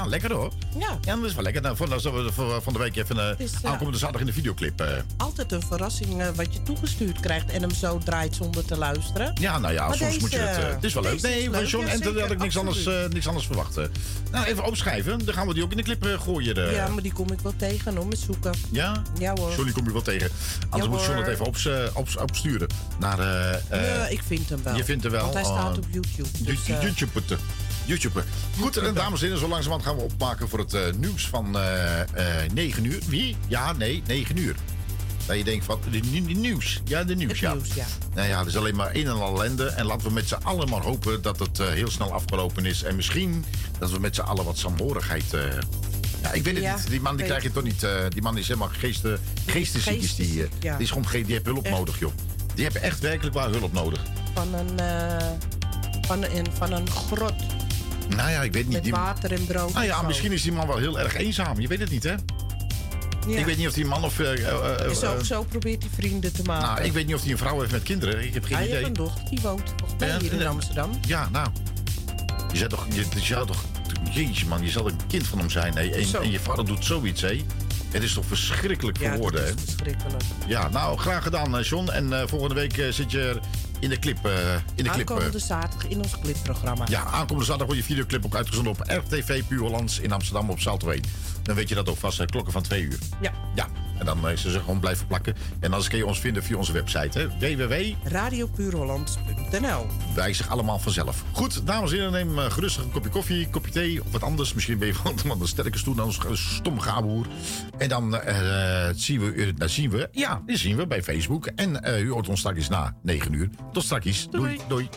Ja. eh, lekker hoor. Ja. Ja, dat is wel lekker. Nou, voor, we voor- van de week even eh, is, ja. aankomende zaterdag in de videoclip. eh. Altijd een verrassing eh, wat je toegestuurd krijgt en hem zo draait zonder te luisteren. Ja, nou ja, Maar soms moet je het. eh, het is wel leuk. Nee, van leuk, John ja, Enter had ik niks anders, absoluut. eh, niks anders verwacht. eh. Nou, even opschrijven. Dan gaan we die ook in de clip eh, gooien. Ja, maar die kom ik wel tegen hoor, met zoeken. Ja? Ja hoor. Johnny kom je wel tegen. Anders Ja, moet John het even ops, eh, ops- opsturen. Naar, eh, eh, ja, ik vind hem wel. je vindt hem wel, Want hij eh, staat op YouTube. Dus, YouTube. Eh, YouTube. Goed, en dames en heren, zo langzamerhand gaan we opmaken voor het eh, nieuws van eh, eh, 9 uur. Wie? Ja, nee, 9 uur. Dat je denkt van, de, de- nieuws. Ja, de nieuws, Het ja. nieuws, ja. Nou ja, er is alleen maar een en al ellende. En laten we met z'n allen maar hopen dat het eh, heel snel afgelopen is. En misschien dat we met z'n allen wat saamhorigheid... eh, ja, ik weet het Ja, niet. Die man die krijg je toch niet... eh, die man is helemaal geesten, geestesziek. Is die, eh, ja. die, is gewoon, ge- die heeft hulp Echt. nodig, joh. Die hebben echt werkelijk waar hulp nodig. van, een, eh, van, een, van een grot Nou ja, ik weet niet. met Die, water en brood. nou en ja, misschien is die man wel heel erg eenzaam. Je weet het niet, hè? Ja. Ik weet niet of die man of... eh, eh, eh, zo, eh, zo probeert hij vrienden te maken. nou, ik weet niet of hij een vrouw heeft met kinderen. Ik heb geen Hij idee. heeft een dochter, die woont volgens mij Ja, hier in. Amsterdam. Ja, nou. Je zou toch, je, je zou toch jeetje man, je zal een kind van hem zijn. Hè? En, en je vader doet zoiets, hè? Het is toch verschrikkelijk voor Ja, woorden, hè? is verschrikkelijk. Ja, nou, graag gedaan, eh, John. En eh, volgende week eh, zit je in de clip. eh, in de clip eh. Aankomende zaterdag in ons clipprogramma. ja, aankomende zaterdag wordt je videoclip ook uitgezonden op RTV Puur Hollands in Amsterdam op Salto 1. Dan weet je dat ook vast, eh, klokken van twee uur. Ja. Ja, en dan is ze gewoon blijven plakken. En anders kun je ons vinden via onze website, hè? www. Radiopuurholland.nl Wijzig allemaal vanzelf. Goed, dames en heren, neem eh, gerustig een kopje koffie, een kopje thee of wat anders. Misschien ben je van [laughs] een sterke stoel dan een stom gaboer. En dan eh, eh, zien, we, eh, nou zien we, ja, zien we bij Facebook. En eh, u hoort ons straks na 9 uur. Tot straks. doei. doei.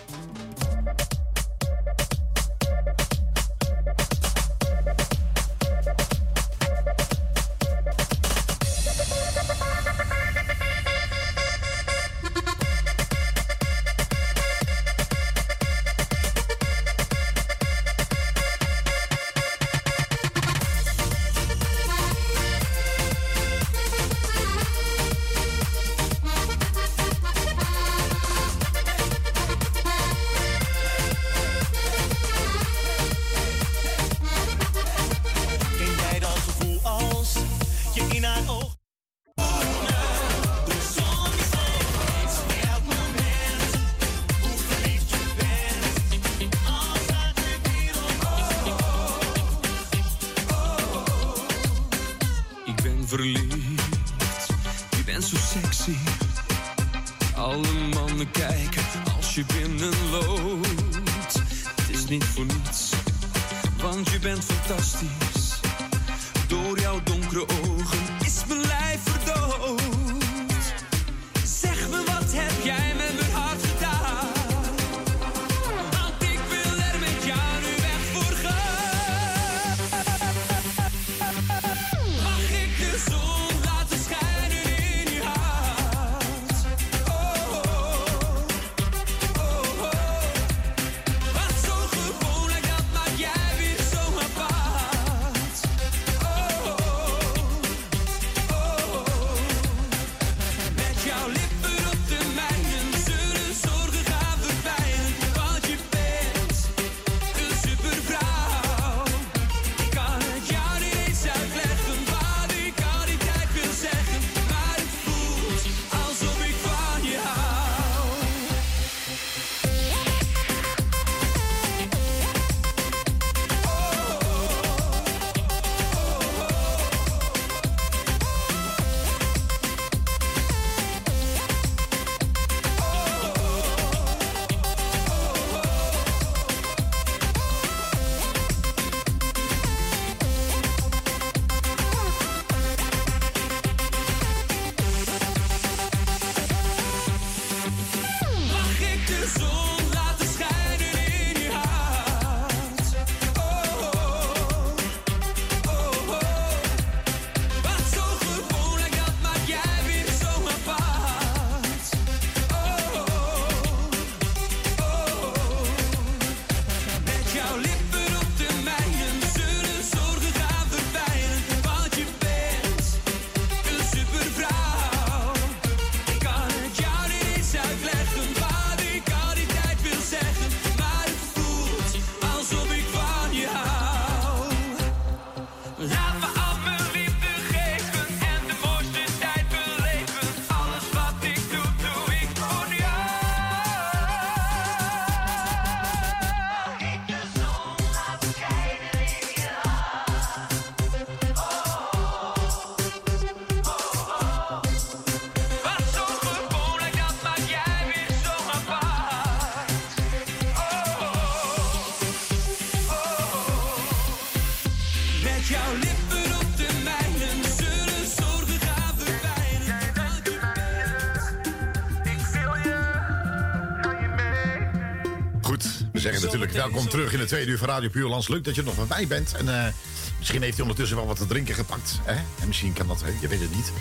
Welkom terug in de tweede uur van Radio Puurlands. Leuk dat je er nog bij bent. En eh, misschien heeft hij ondertussen wel wat te drinken gepakt. Hè? En misschien kan dat, hè? je weet het niet.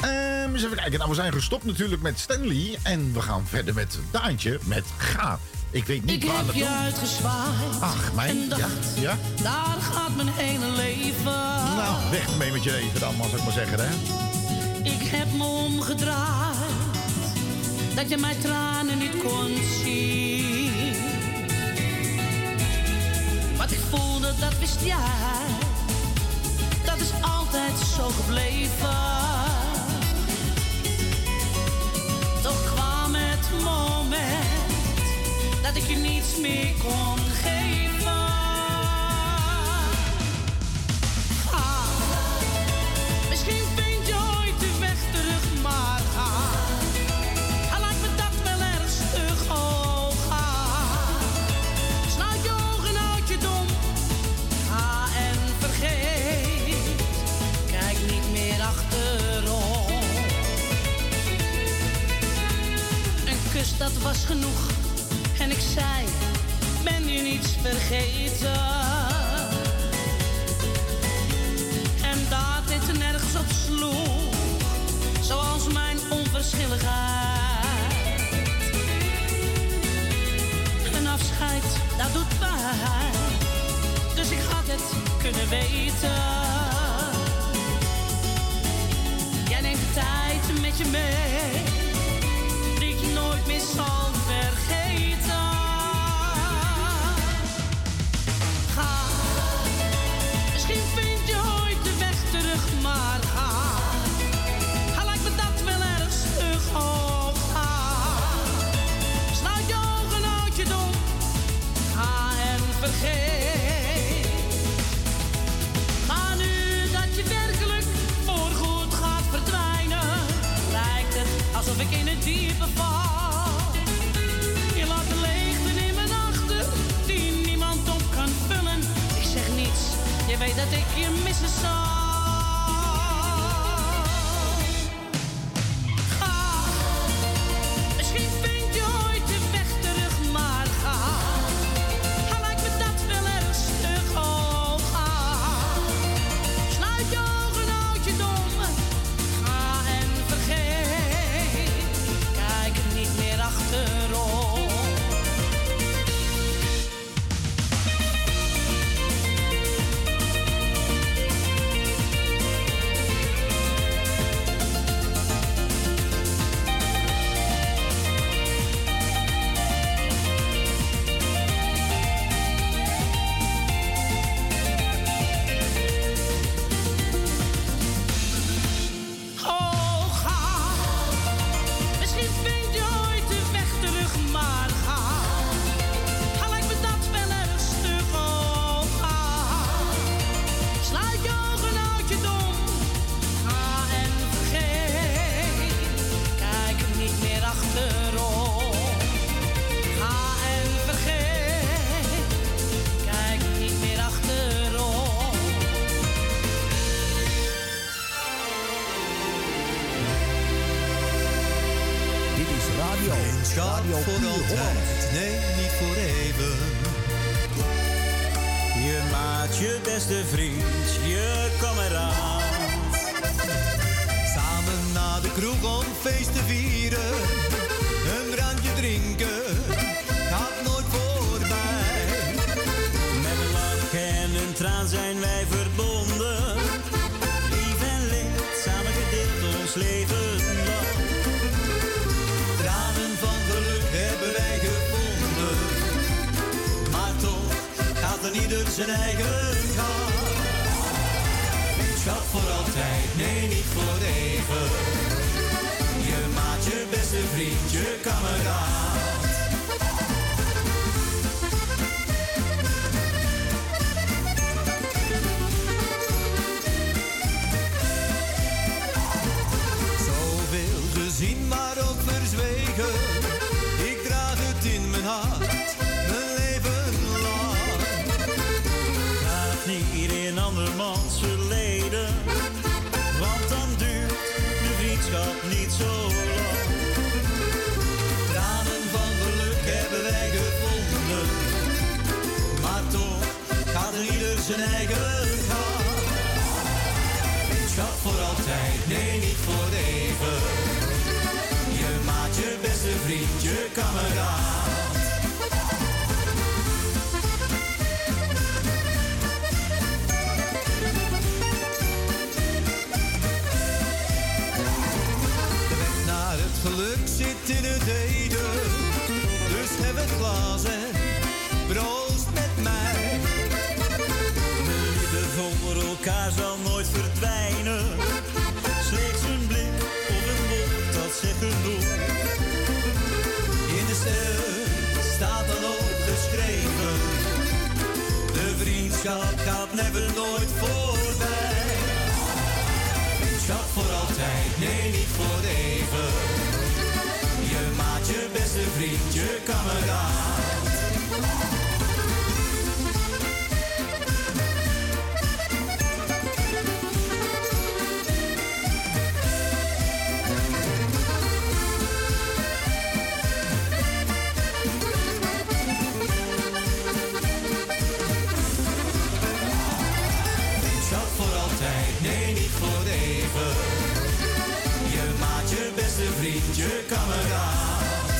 Ehm, eens even kijken. Nou, we zijn gestopt natuurlijk met Stanley. En we gaan verder met Daantje met Ga. Ik weet niet Ik waar heb dat je uitgezwaaid. Ach, mijn, dacht, ja, ja. daar gaat mijn hele leven. Nou, weg mee met je leven dan, als ik maar zeggen, hè. Ik heb me omgedraaid, dat je mijn tranen niet kon zien. Ik voelde, dat wist jij. Dat is altijd zo gebleven. Toch kwam het moment dat ik je niets meer kon geven. Was genoeg. En ik zei, ben je niets vergeten? En dat dit nergens op sloeg. Zoals mijn onverschilligheid. Een afscheid, dat doet pijn. Dus ik had het kunnen weten. Jij neemt de tijd met je mee. Meer zal vergeten. Ga, misschien vind je ooit de weg terug, maar ga. Hij lijkt me dat wel erg stug, oh ga. Sluit je ogen, houd je dom. Ga en vergeet. Maar nu dat je werkelijk voorgoed gaat verdwijnen, lijkt het alsof ik in het diepe val. Weet dat ik je missen zal. Ieder zijn eigen gang. Schat voor altijd, nee niet voor even. Je maat je beste vriend, je kameraad. Zoveel gezien, maar ook verzwegen. Zijn eigen gang. Vriendschap voor altijd, nee niet voor even. Je maat je beste vriend, je kameraad. De naar het geluk zit in het heden. Dus heb het glas en elkaar zal nooit verdwijnen. Slechts een blik of een woord, dat zegt genoeg. In de sterren staat dan ook geschreven. De vriendschap gaat never nooit voorbij. Vriendschap voor altijd, nee niet voor even. Je maat, je beste vriend, je kameraad. Je kameraad.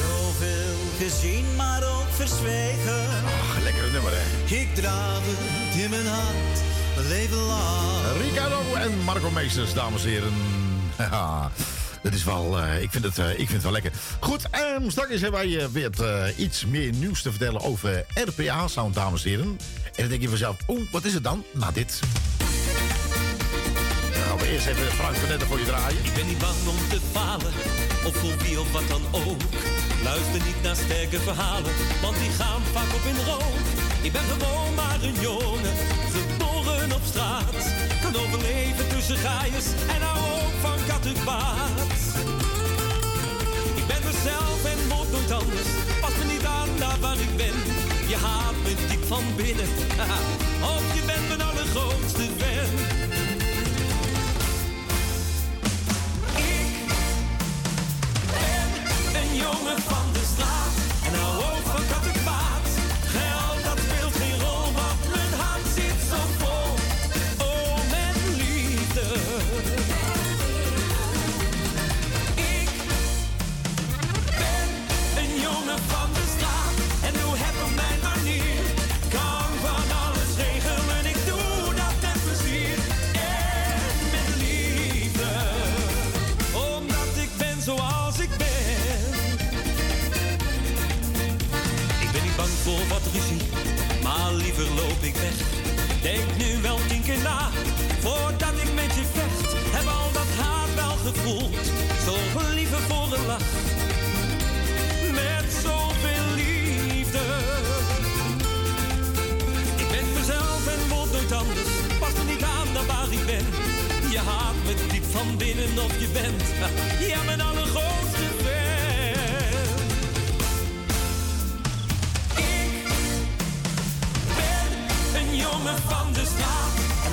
Zoveel gezien, maar ook verzwegen. Ach, lekkere nummer, hè? Ik draag het in mijn hart, mijn leven lang. Ricardo en Marco Meesters, dames en heren. Ja, dat is wel, eh, ik, vind het, eh, ik vind het wel lekker. Goed, um, straks hebben wij eh, weer iets meer nieuws te vertellen over RPA-sound, dames en heren. En dan denk je vanzelf, oeh, wat is het dan? Nou, dit. Je draaien. Ik ben niet bang om te falen, of voor wie of wat dan ook. Luister niet naar sterke verhalen, want die gaan vaak op in rook. Ik ben gewoon maar een jongen, geboren op straat. Kan overleven tussen gaaiers en hou ook van kattenbaat. Ik ben mezelf en word nooit anders. Pas me niet aan daar waar ik ben. Je haat me diep van binnen. [laughs] Of je bent mijn allergrootste fan. Een waar ik ben. Je haat me diep van binnen of je bent. [laughs] Ja, mijn allergrootste fan. Een jongen van de straat en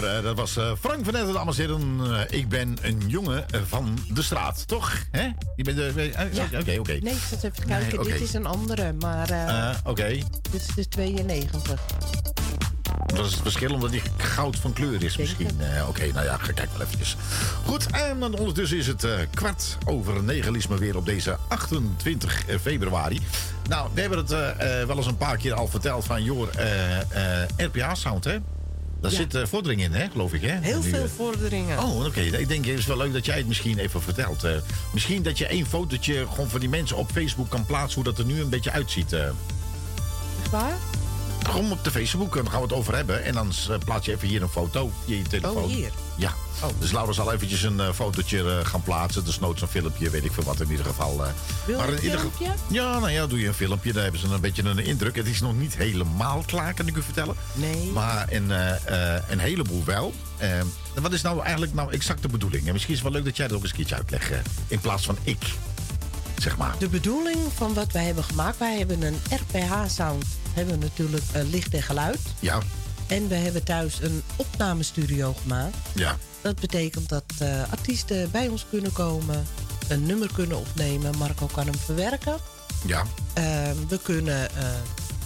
nummer. hè? Dat was eh, Frank van Netten, dames en heren. Eh, ik ben een jongen eh, van de straat, toch? Hè? Je bent de... eh, eh, Ja. Oké, oké. Nee, ik zat even te kijken. Nee. Dit is een andere, maar eh, Eh, Oké. dit is de 92. Dat is het verschil omdat die goud van kleur is misschien. Eh, Oké, nou ja, ga kijk wel eventjes. Goed, en dan ondertussen is het eh, kwart over negen, Lies maar weer op deze 28 februari. Nou, we hebben het eh, eh, wel eens een paar keer al verteld van, joh, eh, eh, RPA-sound, hè? Daar Ja. zit eh, vordering in, hè, geloof ik, hè? Heel Nu, veel eh, vorderingen. Oh, oké. Ik denk, het is wel leuk dat jij het misschien even vertelt. Eh, misschien dat je één fotootje gewoon van die mensen op Facebook kan plaatsen... hoe dat er nu een beetje uitziet. Echt waar? Gewoon op de Facebook, en dan gaan we het over hebben. En dan eh, plaats je even hier een foto via je telefoon. Oh, hier? Ja. Dus Laura zal eventjes een eh, fotootje eh, gaan plaatsen. Dus nooit zo'n filmpje, weet ik veel wat in ieder geval. Wil je in een ge- filmpje? Ja, nou ja, doe je een filmpje. Dan hebben ze een beetje een indruk. Het is nog niet helemaal klaar, kan ik u vertellen. Nee. Maar een, een heleboel wel. Wat is nou eigenlijk nou exact de bedoeling? En misschien is het wel leuk dat jij dat ook eens een keertje uitlegt. in plaats van ik, zeg maar. De bedoeling van wat wij hebben gemaakt, wij hebben een RPH-sound. Hebben natuurlijk eh, licht en geluid. Ja, En we hebben thuis een opnamestudio gemaakt. ja, Dat betekent dat eh, artiesten bij ons kunnen komen, een nummer kunnen opnemen. Marco kan hem verwerken. ja. Ehm, we kunnen eh,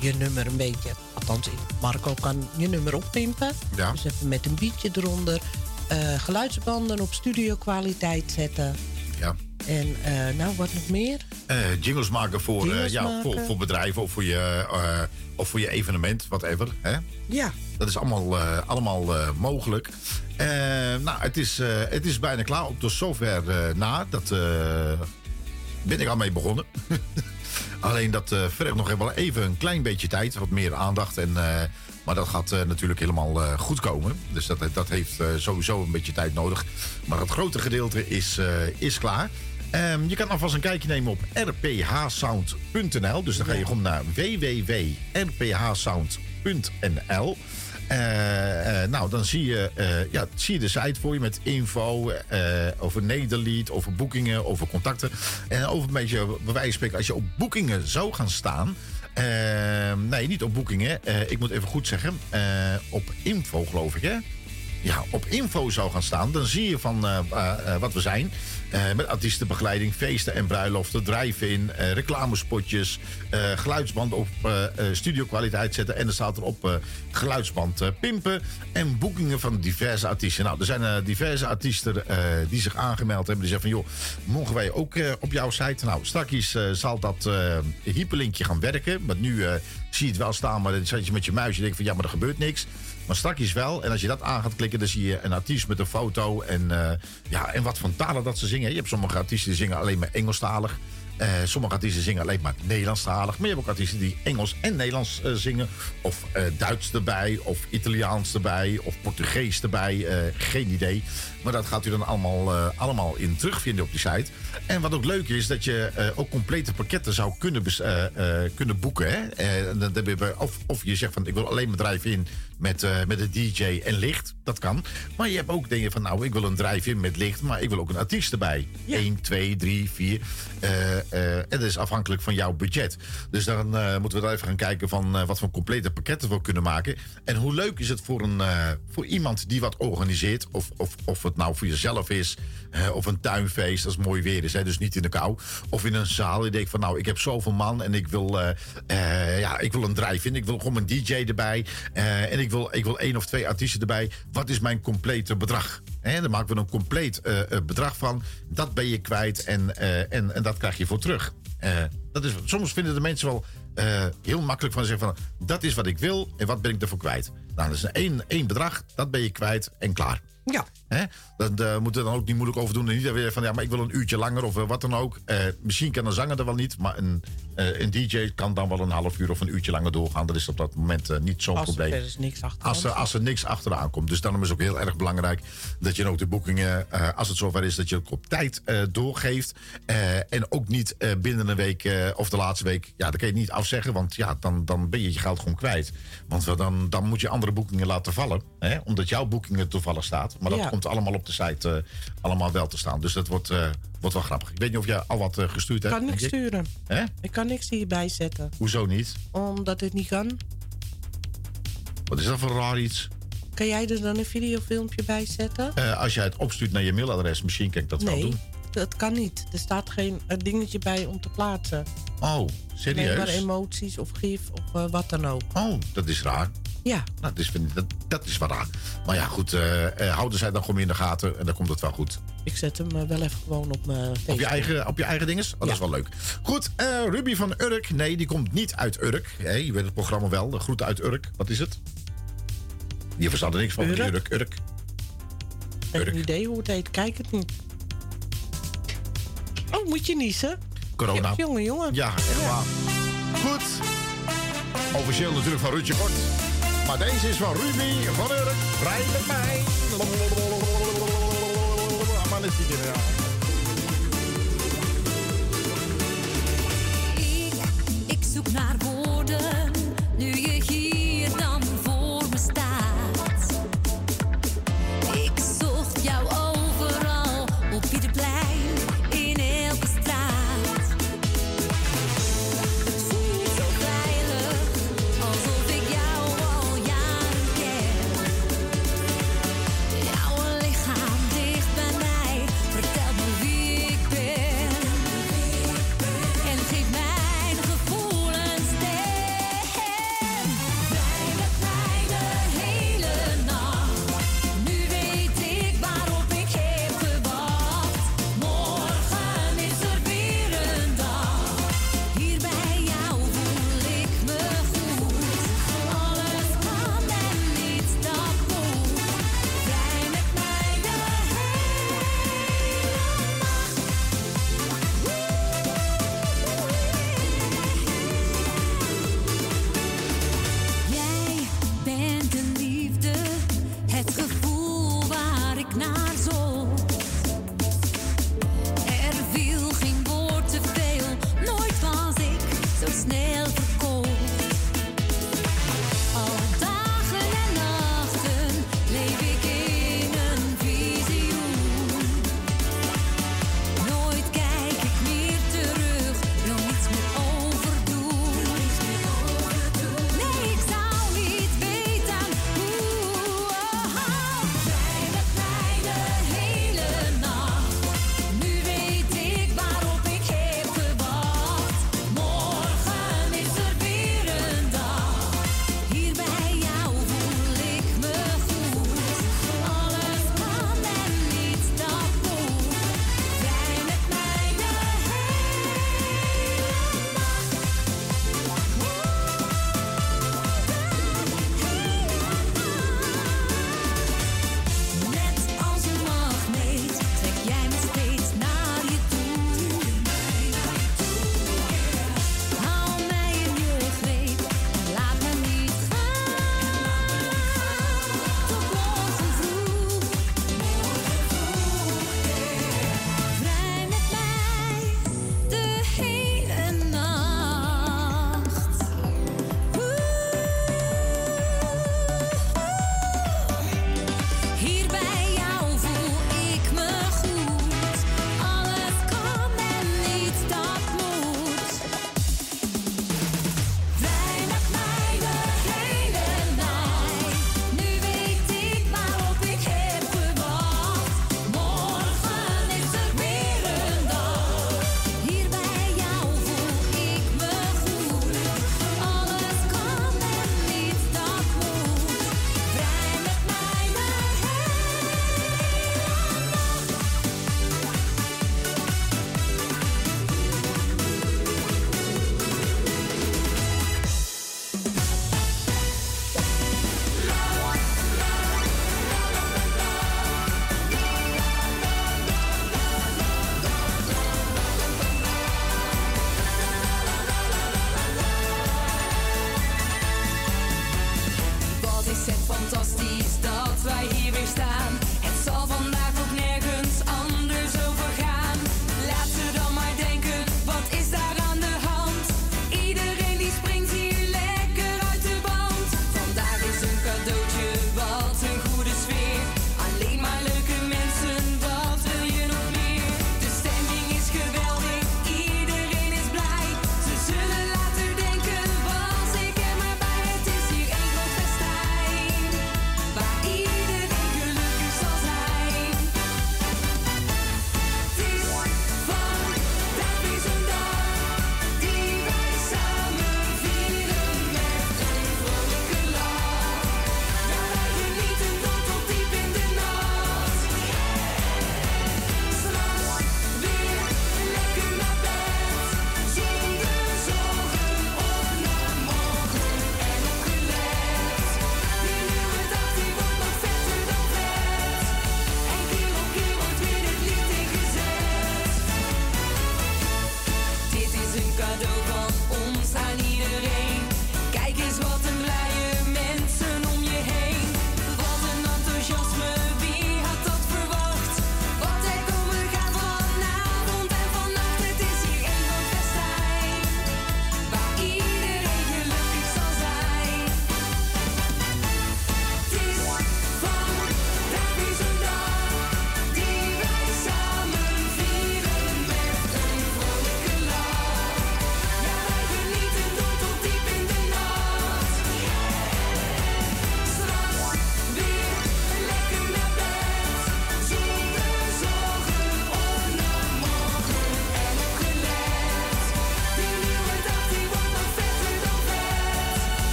je nummer een beetje, althans Marco kan je nummer oppimpen. Ja. Dus even met een beatje eronder. geluidsbanden op studio kwaliteit zetten. ja. En eh, nou, wat nog meer? Eh, jingles maken voor, eh, Jingles ja, maken. Voor, voor bedrijven of voor, je, of voor je evenement, whatever. Hè? Ja. Dat is allemaal, allemaal mogelijk. Nou, het is, het is bijna klaar. Op de software eh, na. Dat ben ik al mee begonnen. [laughs] Alleen dat vergt nog wel even een klein beetje tijd. Wat meer aandacht. En, maar dat gaat eh, natuurlijk helemaal eh, goed komen. Dus dat, dat heeft eh, sowieso een beetje tijd nodig. Maar het grote gedeelte is, eh, is klaar. Ehm, je kan alvast een kijkje nemen op rphsound.nl. Dus dan ga je gewoon naar www.rphsound.nl. Eh, eh, nou, dan zie je, eh, ja, zie je de site voor je met info eh, over Nederlied, over boekingen, over contacten. En over een beetje, bij wijze van spreken, als je op boekingen zou gaan staan. Eh, nee, niet op boekingen. eh, ik moet even goed zeggen. eh, op info, geloof ik, hè? Ja, op info zou gaan staan, dan zie je van eh, eh, eh, wat we zijn. Met artiestenbegeleiding, feesten en bruiloften, drive-in, reclamespotjes, geluidsband op studiokwaliteit zetten. En er staat erop eh, geluidsband pimpen en boekingen van diverse artiesten. Nou, er zijn diverse artiesten die zich aangemeld hebben. Die zeggen van, joh, mogen wij ook op jouw site? Nou, straks zal dat hyperlinkje gaan werken. Want nu zie je het wel staan, maar dan zat je met je muis en denk van, ja, maar er gebeurt niks. Maar straks wel. En als je dat aan gaat klikken, dan zie je een artiest met een foto. En, eh, ja, en wat voor talen dat ze zingen. Je hebt sommige artiesten die zingen alleen maar Engelstalig. Eh, sommige artiesten zingen alleen maar Nederlandstalig. Maar je hebt ook artiesten die Engels en Nederlands eh, zingen. Of Duits erbij, of Italiaans erbij, of Portugees erbij. Geen idee. Maar dat gaat u dan allemaal, eh, allemaal in terugvinden op die site. En wat ook leuk is, dat je eh, ook complete pakketten zou kunnen, eh, kunnen boeken. Hè? Dan of, of je zegt van ik wil alleen maar drive-in met, eh, met een DJ en licht. Dat kan. Maar je hebt ook dingen van nou, ik wil een drive-in met licht, maar ik wil ook een artiest erbij. 1, 2, 3, 4. Eh, en dat is afhankelijk van jouw budget. Dus dan moeten we dan even gaan kijken van wat voor complete pakketten we kunnen maken. En hoe leuk is het voor, een, voor iemand die wat organiseert. Of, of, of het nou voor jezelf is. eh, of een tuinfeest als mooi weer is. Hè, dus niet in de kou. Of in een zaal. Je denkt van nou, ik heb zoveel man. En ik wil, eh, eh, ja, ik wil een drive-in. Ik wil gewoon een DJ erbij. eh, en ik wil, ik wil één of twee artiesten erbij. Wat is mijn complete bedrag? Hè, dan maken we een compleet bedrag van. Dat ben je kwijt en, en, en dat krijg je voor terug. Dat is, soms vinden de mensen wel heel makkelijk van zeggen van... dat is wat ik wil en wat ben ik ervoor kwijt. Nou, dat is één, één bedrag, dat ben je kwijt en klaar. Ja. Hè? Dat uh, moet er dan ook niet moeilijk over doen. En niet weer van ja, maar ik wil een uurtje langer of uh, wat dan ook. Uh, misschien kan een zanger er wel niet, maar een, een DJ kan dan wel een half uur of een uurtje langer doorgaan. Dat is op dat moment niet zo'n probleem. Er is niks. Als er, als er niks achteraan komt. Dus daarom is het ook heel erg belangrijk dat je ook de boekingen, als het zover is, dat je ook op tijd doorgeeft. En ook niet binnen een week of de laatste week. Ja, dan kan je niet afzeggen, want ja, dan, dan ben je je geld gewoon kwijt. Want dan, dan moet je andere boekingen laten vallen. Hè, omdat jouw boeking er toevallig staat. Maar dat ja. Komt allemaal op de site uh, allemaal wel te staan. Dus dat wordt, uh, wordt wel grappig. Ik weet niet of jij al wat uh, gestuurd hebt. Ik kan niks ik. sturen. Hè? Ik kan niks hierbij zetten. Hoezo niet? Omdat het niet kan. Wat is dat voor raar iets? Kan jij er dan een videofilmpje bij zetten? Uh, als jij het opstuurt naar je mailadres, misschien kan ik dat nee, wel doen. dat kan niet. Er staat geen dingetje bij om te plaatsen. Oh, serieus? Nee, maar emoties of gif of uh, wat dan ook. Oh, dat is raar. Ja. Nou, dat, is, dat, dat is wel raar. Maar ja, goed, uh, uh, houden zij dan gewoon in de gaten en dan komt het wel goed. Ik zet hem uh, wel even gewoon op mijn Facebook. Op je eigen, op je eigen dinges? Oh, dat is wel leuk. Goed, Ruby van Urk. Nee, die komt niet uit Urk. Hey, je weet het programma wel. De groeten uit Urk. Wat is het? Je verstaat er niks van. Urk? Urk, Urk. Ik heb een idee hoe het heet. Kijk het niet. Oh, moet je niezen? Corona. Jongen, jongen. Ja, helemaal. Ja. Goed. Officieel natuurlijk van Rutje Kort. Maar deze is van Ruby van Urk. Rij met mij. Maar net niet ja. Ik, ik zoek naar woorden, nu je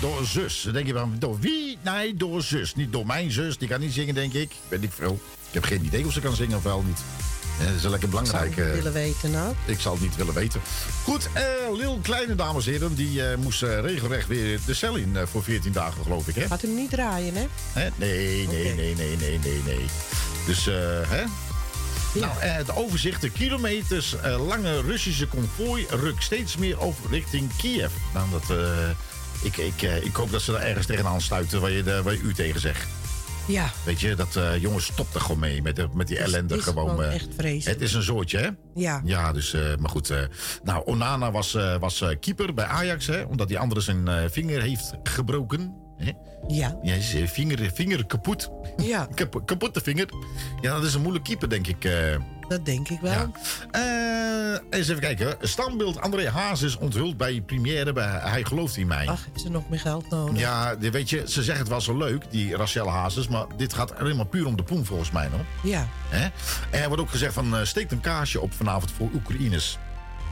door zus. Dan denk je van, door wie? Nee, door zus. Niet door mijn zus, die kan niet zingen, denk ik. Weet ik veel. Ik heb geen idee of ze kan zingen of wel niet. Eh, dat is lekker belangrijk. Zou ik eh. willen weten nou. Ik zal het niet willen weten. Goed, eh Lil Kleine, dames en heren, die eh, moest regelrecht weer de cel in voor 14 dagen, geloof ik, hè? Gaat hem niet draaien, hè? Hè? Nee, nee, nee, nee, nee, nee, nee. Dus, eh, hè? Nou, het overzicht, de kilometers lange Russische konvooi rukt steeds meer over richting Kiev. Nou, dat, eh, ik, ik, eh, ik hoop dat ze daar ergens tegenaan sluiten waar je, de, waar je u tegen zegt. Ja. Weet je, dat eh, jongens, stop er gewoon mee met, de, met die ellende. is gewoon, gewoon eh, echt vreselijk. Het is een zootje, hè? Ja. Ja, dus, eh, maar goed. eh, nou, Onana was, eh, was eh, keeper bij Ajax, hè? Omdat die andere zijn eh, vinger heeft gebroken. Hè? Ja. Ja, zijn vinger, vinger kapot. Ja. [laughs] Kap, kapotte vinger. Ja, dat is een moeilijk keeper, denk ik. Dat denk ik wel. Ja. Eh, eens even kijken. Standbeeld André Hazes onthuld bij première bij Hij gelooft in mij. Ach, heeft ze nog meer geld nodig? Ja, weet je, ze zeggen het wel zo leuk, die Rachel Hazes. Maar dit gaat alleen maar puur om de poen, volgens mij nog. Ja. Hè? En er wordt ook gezegd van, steekt een kaarsje op vanavond voor Oekraïners.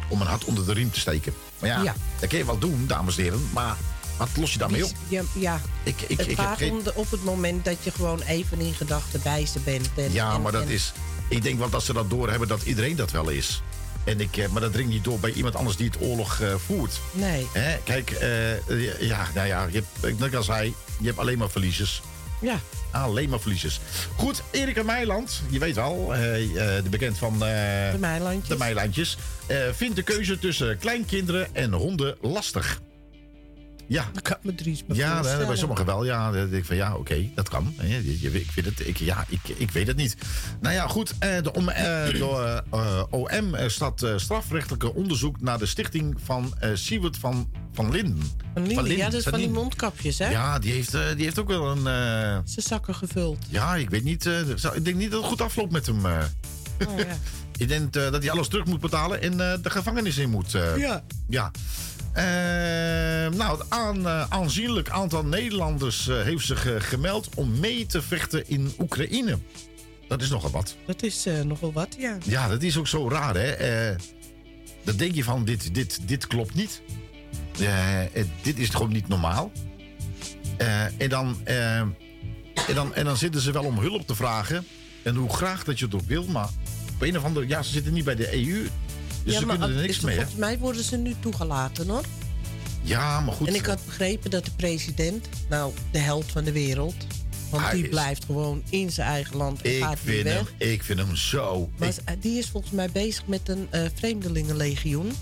Om een hart onder de riem te steken. Maar ja, Ja. dat kun je wel doen, dames en heren. Maar wat los je daarmee op? Ja, ja. Ik, ik, het ik heb gaat geen... om de, op het moment dat je gewoon even in gedachten bij ze bent. En, Ja, en- maar dat en- is... Ik denk wel dat ze dat doorhebben dat iedereen dat wel is. En ik, eh, maar dat dringt niet door bij iemand anders die het oorlog eh, voert. Nee. Hè? Kijk, eh, ja, nou ja, je hebt, net als hij, je hebt alleen maar verliezers. Ja. Alleen maar verliezers. Goed, Erika Meiland, je weet wel, de bekend van... De Meilandjes. De Meilandjes. vindt de keuze tussen kleinkinderen en honden lastig. Ja. Dat kan me me Ja, bij sommigen wel. Ja, dan denk ik van ja, oké, dat kan. hè, je- je- Ik, weet het, ik, ja, ik, ik weet het niet. Nou ja, goed. eh, De, om, eh, de eh, OM staat strafrechtelijke onderzoek naar de stichting van Siewert van, van Linden. Van Linden, ja, dat is van die mondkapjes, hè? Ja, die heeft, die heeft ook wel een... Zijn zakken gevuld. ja, ik weet niet. ik denk niet dat het goed afloopt met hem. Oh, ja. [laughs] Ik denk dat hij alles terug moet betalen en de gevangenis in moet. Ja. Ja. Eh, nou, het aan, eh, aanzienlijk aantal Nederlanders eh, heeft zich eh, gemeld om mee te vechten in Oekraïne. Dat is nogal wat. Dat is nogal wat, ja. Ja, dat is ook zo raar, hè? Dan denk je van, dit, dit, dit klopt niet. Dit is gewoon niet normaal. En, dan, en, dan, en dan zitten ze wel om hulp te vragen. En hoe graag dat je het ook wil, maar op een of andere... Ja, ze zitten niet bij de EU, dus ja, ze kunnen er niks mee. Volgens mij worden ze nu toegelaten, hoor. Ja, maar goed. En ik had begrepen dat de president, nou, de held van de wereld... want Hij die is- blijft gewoon in zijn eigen land en ik, gaat niet vind weg. hem, ik vind hem zo... Maar ik- die is volgens mij bezig met een eh, vreemdelingenlegioen...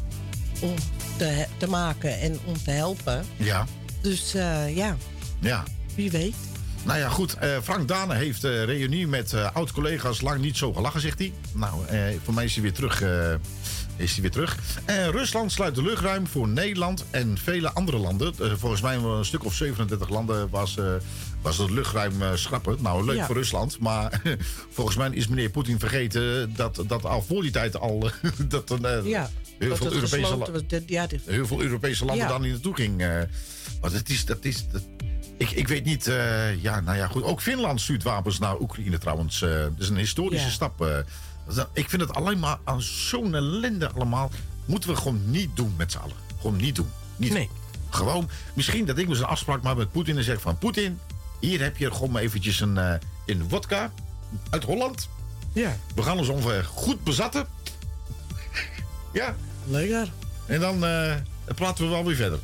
om te, te maken en om te helpen. ja, Dus eh, ja, ja. wie weet. Nou ja, goed. eh, Frank Dane heeft eh reunie met oud-collega's lang niet zo gelachen, zegt hij. Nou, voor mij is hij weer terug. Is hij weer terug. En Rusland sluit de luchtruim voor Nederland en vele andere landen. Eh, volgens mij een stuk of 37 landen was, eh, was het luchtruim eh, schrappen. Nou, leuk Ja. voor Rusland. Maar [laughs] volgens mij is meneer Poetin vergeten dat, dat al voor die tijd al... [laughs] dat Ja, heel, dat veel het Europese, was. Ja, heel veel Europese landen daar niet naartoe ging. maar dat is... Dat is dat, ik, ik weet niet, ja, nou ja, goed. Ook Finland stuurt wapens naar Oekraïne trouwens. dat is een historische stap. Ik vind het alleen maar aan zo'n ellende allemaal. Moeten we gewoon niet doen met z'n allen. Gewoon niet doen. Niet Nee. Gewoon, misschien dat ik dus een afspraak maak met Poetin en zeg van... Poetin, hier heb je gewoon maar eventjes een, eh een wodka uit Holland. Ja. We gaan ons ongeveer goed bezatten. ja. Lekker. En dan eh, praten we wel weer verder.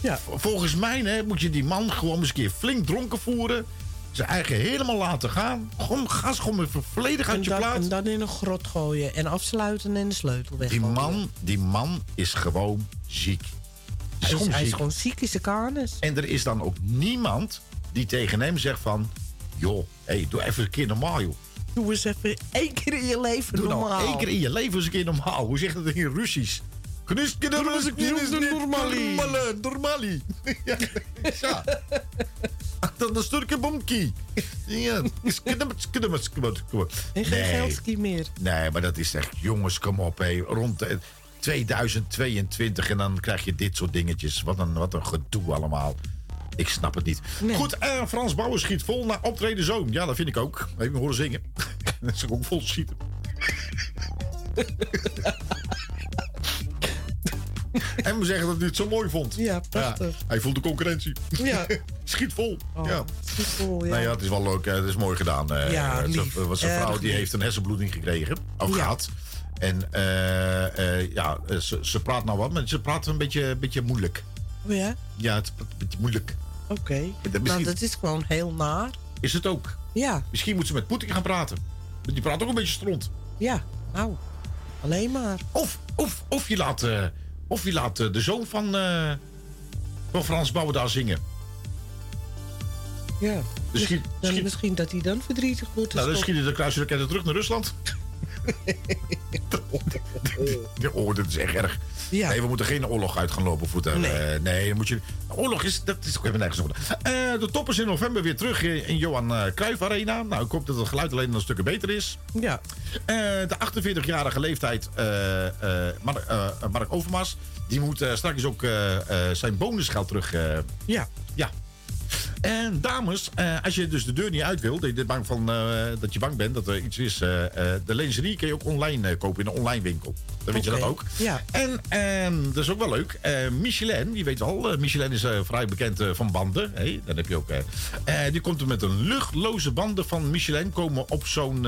Ja. Volgens mij hè, moet je die man gewoon eens een keer flink dronken voeren. Zijn eigen helemaal laten gaan. Gewoon, ga ze gewoon even volledig uit En je dan, plaats. en dan in een grot gooien en afsluiten en de sleutel Die weggooien. man, die man is gewoon ziek. Hij is, gewoon hij is ziek. gewoon ziek in zijn kanus. En er is dan ook niemand die tegen hem zegt van... joh, hey, doe even een keer normaal, joh. Doe eens even één keer in je leven Doe normaal. nou één keer in je leven eens een keer normaal. Hoe zeg je dat in Russisch? Knuske de normali. Normali. [laughs] Ja. ja. Dan een stukje bomkie. Ja. En geen geldski meer. Nee, maar dat is echt, jongens, kom op. Hé. Rond eh, 2022 en dan krijg je dit soort dingetjes. Wat een, wat een gedoe allemaal. Ik snap het niet. Goed, eh, Frans Bouwer schiet vol naar optreden zoon. Ja, dat vind ik ook. Heb je me horen zingen? [laughs] dat is ook vol schieten. [laughs] [laughs] en we zeggen dat hij het zo mooi vond. Ja, prachtig. hij voelt de concurrentie. Ja. [laughs] Schiet vol. Oh, ja. schiet vol, ja. Nou ja, het is wel leuk. Het is mooi gedaan. eh. Ja, Het lief. was een vrouw die heeft een hersenbloeding gekregen. Of gehad. En eh, eh, ja, ze, ze praat nou wat, maar ze praat een beetje, beetje moeilijk. Oh ja? Ja, het is een beetje moeilijk. Oké. Nou, misschien- dat is gewoon heel naar. Is het ook? Ja, Misschien moet ze met Poetin gaan praten. Die praat ook een beetje stront. ja. Nou, alleen maar. Of, of, of je laat, of je laat eh, de zoon van, eh, van Frans Bouwer daar zingen. Ja. Dus schiet- schiet- Misschien dat hij dan verdrietig wordt. Nou, dan schieten de kruisraketten terug naar Rusland. [laughs] oh, dit is echt erg. Ja. Nee, we moeten geen oorlog uit gaan lopen voeten. Nee. Eh, nee, dan moet je. Oorlog is. Dat is ook even nergens over. Eh, de top is in november weer terug in, in Johan eh Cruijff Arena. Nou, ik hoop dat het geluid alleen een stukje beter is. Ja. De 48-jarige leeftijd, Mark, Mark Overmars, die moet straks ook zijn bonusgeld terug. Ja. ja. En dames, eh, als je dus de deur niet uit wil, dat je, bang van, eh, dat je bang bent dat er iets is. eh, de lingerie kun je ook online kopen in een online winkel. Dan weet je dat ook. Ja. En ehm, dat is ook wel leuk. Michelin, die weet wel. Michelin is vrij bekend van banden. Hey, dan heb je ook. die komt er met een luchtloze banden van Michelin. Komen op zo'n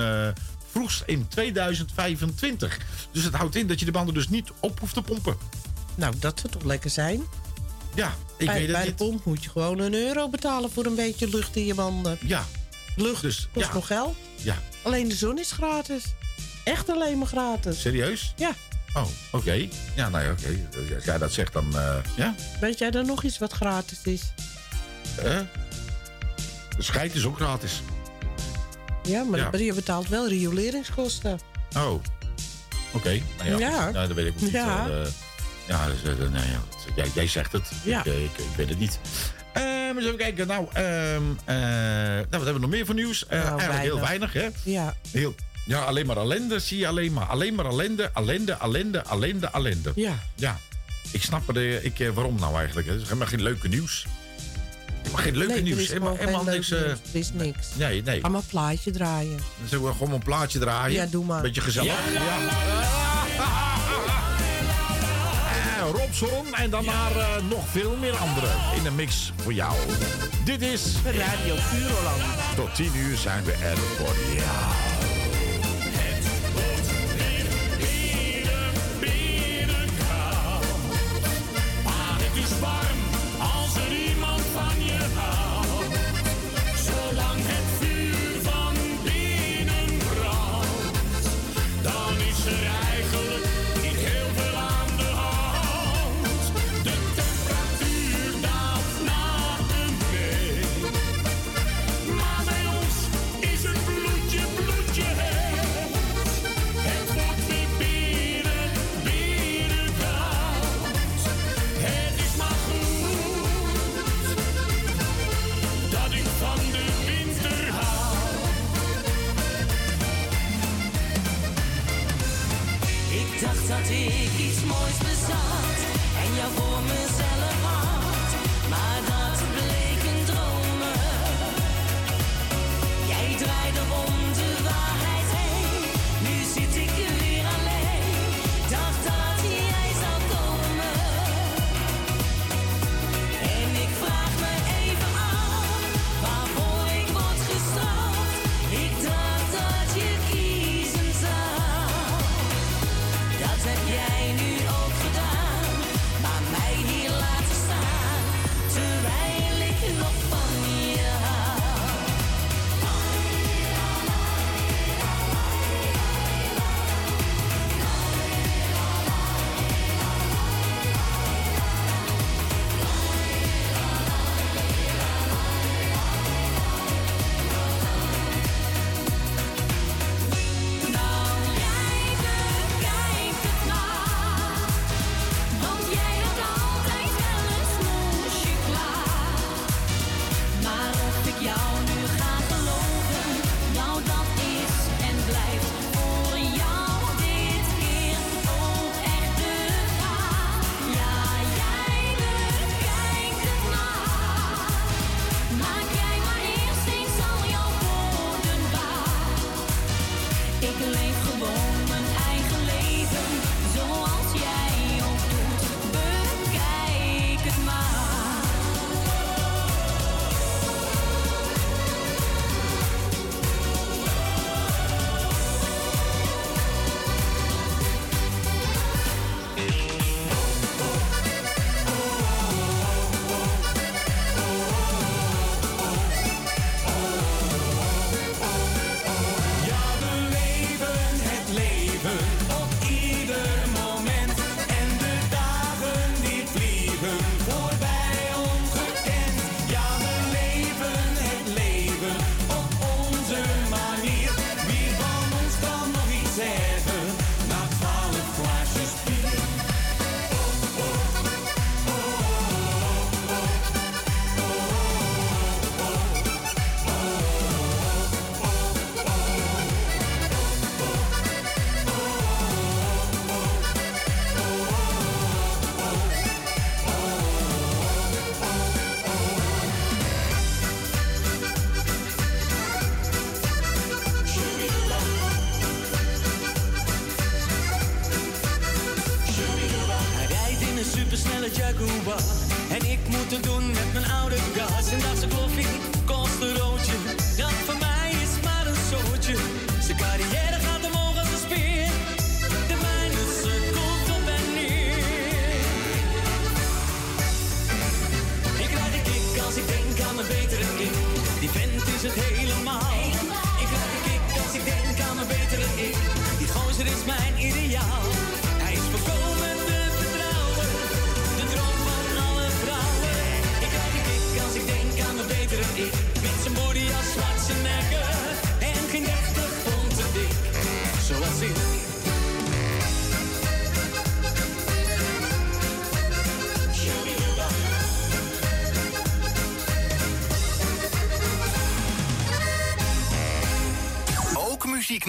vroegst in 2025. Dus het houdt in dat je de banden dus niet op hoeft te pompen. Nou, dat zou toch lekker zijn? Ja, ik bij weet het bij de pomp moet je gewoon een euro betalen voor een beetje lucht in je banden. Ja. Lucht Dus, kost ja. nog geld. Ja. Alleen de zon is gratis. Echt alleen maar gratis. Serieus? Ja. Oh, oké. Ja, nou ja, oké. Als jij dat zegt, dan... eh, ja? Weet jij dan nog iets wat gratis is? Eh? De scheid is ook gratis. Ja, maar Ja. je betaalt wel rioleringskosten. Oh. Oké. Nou ja, Ja. Nou, dat weet ik ook niet. Ja. eh, ja, dus, eh, nou ja, jij, jij zegt het. Ja. Ik, eh, ik, ik weet het niet. Ehm, eens even kijken. Nou, ehm, eh, nou, wat hebben we nog meer voor nieuws? Eh, Nou, eigenlijk heel weinig, hè? Ja. Heel, ja, alleen maar ellende zie je alleen maar. Alleen maar ellende, ellende, ellende, ellende, ellende. Ja. Ja. Ik snap er, eh, ik, eh, waarom nou eigenlijk. Het is helemaal geen leuke nieuws. Helemaal geen leuke nee, nieuws. Helemaal, niks. eh. Er is niks. nee, nee. Ga maar een plaatje draaien. Dan zullen we gewoon een plaatje draaien. Ja, doe maar. Beetje gezellig. Ja. Eh, Zon en daarna eh, nog veel meer anderen in de mix voor jou. Dit is Radio Puroland. Tot 10 uur zijn we er voor jou.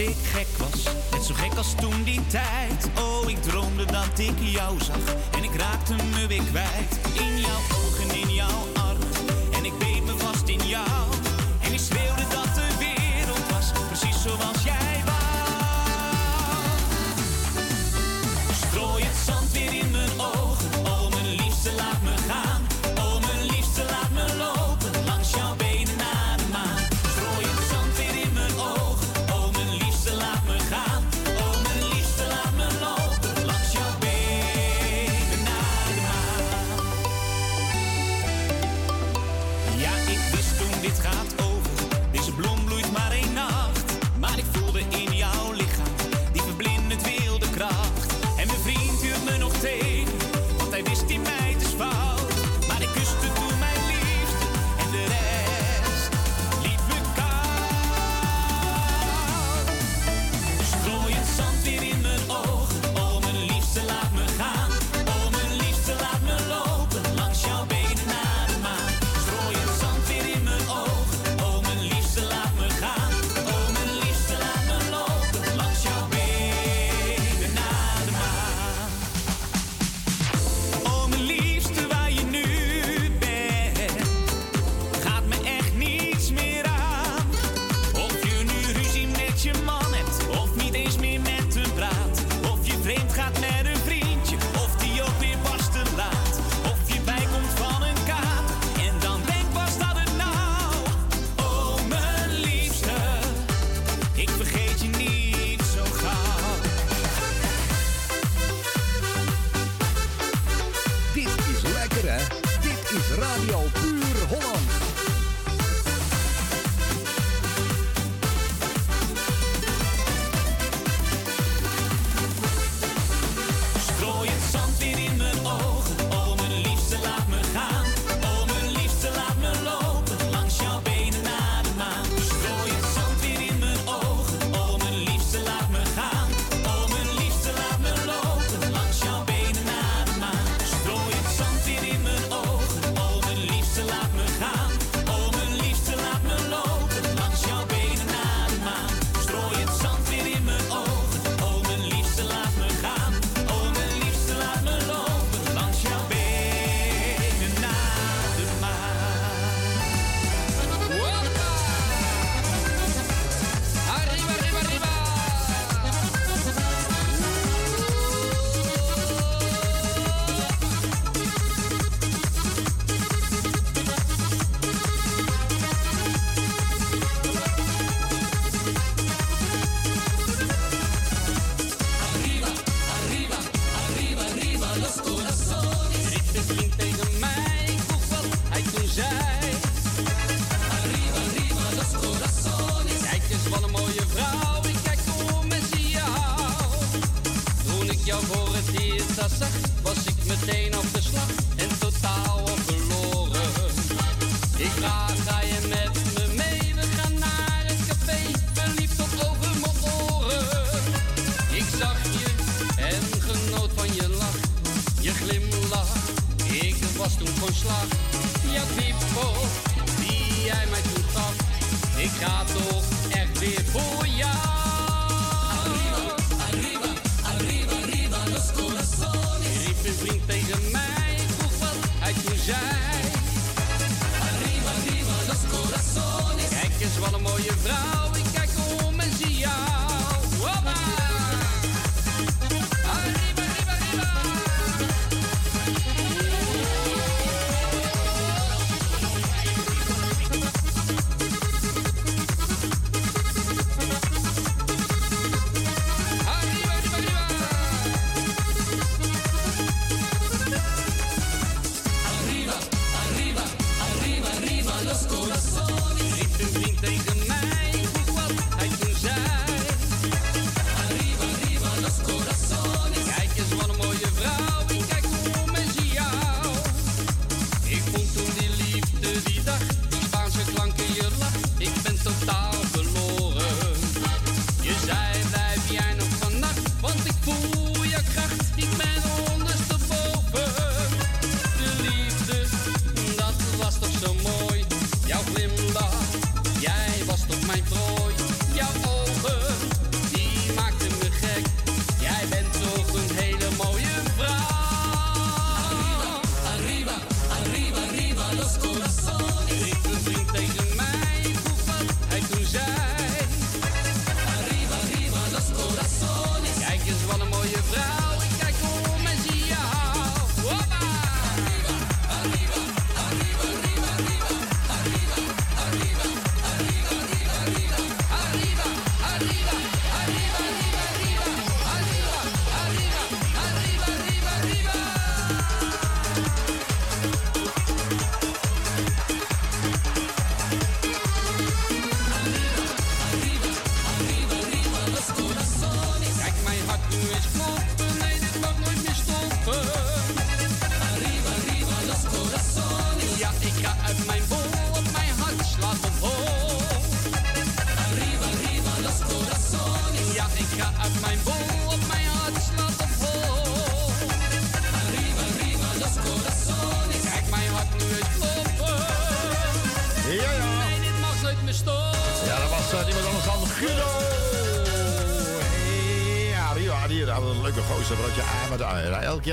ik gek was, net zo gek als toen die tijd. Oh, ik droomde dat ik jou zag en ik raakte me weer kwijt.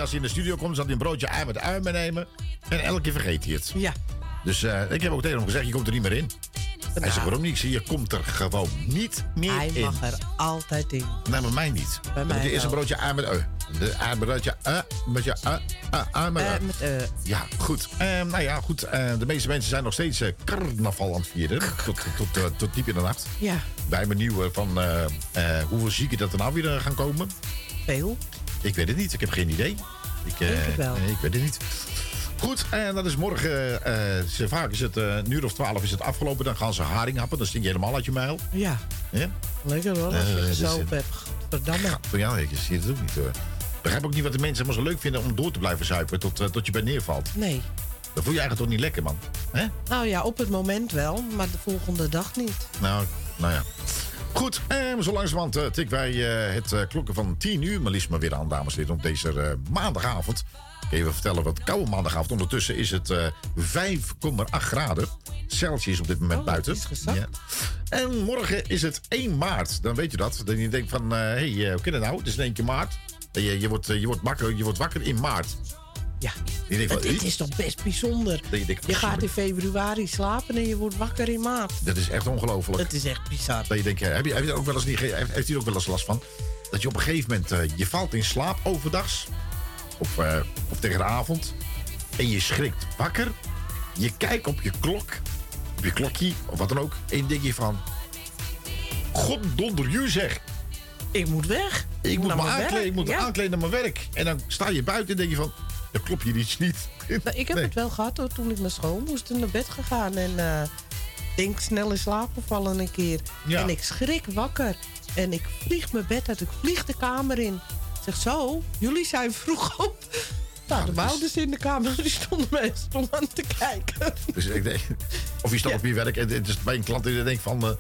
Als hij in de studio komt, zal hij een broodje ei met ui meenemen. En elke keer vergeet hij het. Ja. Dus eh, ik heb ook tegen hem gezegd, je komt er niet meer in. Hij zegt, waarom niet? Ik zie, je komt er gewoon niet meer Hij in. mag er altijd in. Nee, maar mij niet. Bij mij je eerst een broodje ei met ui. De ei met broodje ui, met je met Eh, ui. met, eh, Ja, goed. Ehm, nou ja, goed. eh, de meeste mensen zijn nog steeds eh, carnaval aan het vieren. Tot, tot, eh, tot diep in de nacht. ja, Wij benieuwen van eh, eh, hoeveel zieken dat er nou weer eh, gaan komen. veel. Ik weet het niet. Ik heb geen idee. Ik, eh, Denk het wel. Ik weet het niet. Goed, en dat is morgen. eh, ze- vaak is het eh, een uur of twaalf is het afgelopen. Dan gaan ze haring happen. Dan stink je helemaal uit je mijl. Ja, Ja? lekker hoor. Als Eh, je dus, zo eh, hebt. Verdamme. Van ja, ik zie het ook niet hoor. Ik begrijp ook niet wat de mensen helemaal zo leuk vinden om door te blijven zuipen tot, eh, tot je bij neervalt. Nee. Dat voel je eigenlijk toch niet lekker, man? Hè? Nou ja, op het moment wel, maar de volgende dag niet. Nou, nou ja. Goed, en zo langzamerhand eh, tikken wij eh, het eh, klokken van 10 uur maar liefst maar weer aan, dames en heren, op deze maandagavond. Even vertellen wat koude maandagavond. Ondertussen is het eh 5,8 graden Celsius op dit moment buiten. Ja. En morgen is het 1 maart. Dan weet je dat. Dan je denkt van, hé, hey, hoe kan het nou? Het is in één keer maart. Je, je, wordt, je, wordt wakker, je wordt wakker in maart. Ja. "Hé?" is toch best bijzonder. Dat je denkt, Je gaat in februari slapen en je wordt wakker in maart. Dat is echt ongelooflijk. Het is echt bizar. Dat je denkt, heb je, heb je ook wel eens niet, heeft, u er ook wel eens last van? Dat je op een gegeven moment, eh, je valt in slaap overdags. Of, eh, of tegen de avond. En je schrikt wakker. Je kijkt op je klok. Op je klokje, of wat dan ook. En je denkt je van... Goddonder, je zeg. Ik moet weg. Ik moet me aankleden, ik moet Ja. aankleden naar mijn werk. En dan sta je buiten en denk je van... Er klopt hier iets niet. Nou, ik heb Nee. het wel gehad hoor, toen ik naar school moest en naar bed gegaan. En eh denk snel in slaap gevallen een keer. Ja. En ik schrik wakker. En ik vlieg mijn bed uit. Ik vlieg de kamer in. Ik zeg zo, jullie zijn vroeg op. Nou, de ouders in de kamer [laughs] die stonden me stonden aan te kijken. Dus ik denk, of je staat op je werk en het is bij een klant je denkt van... eh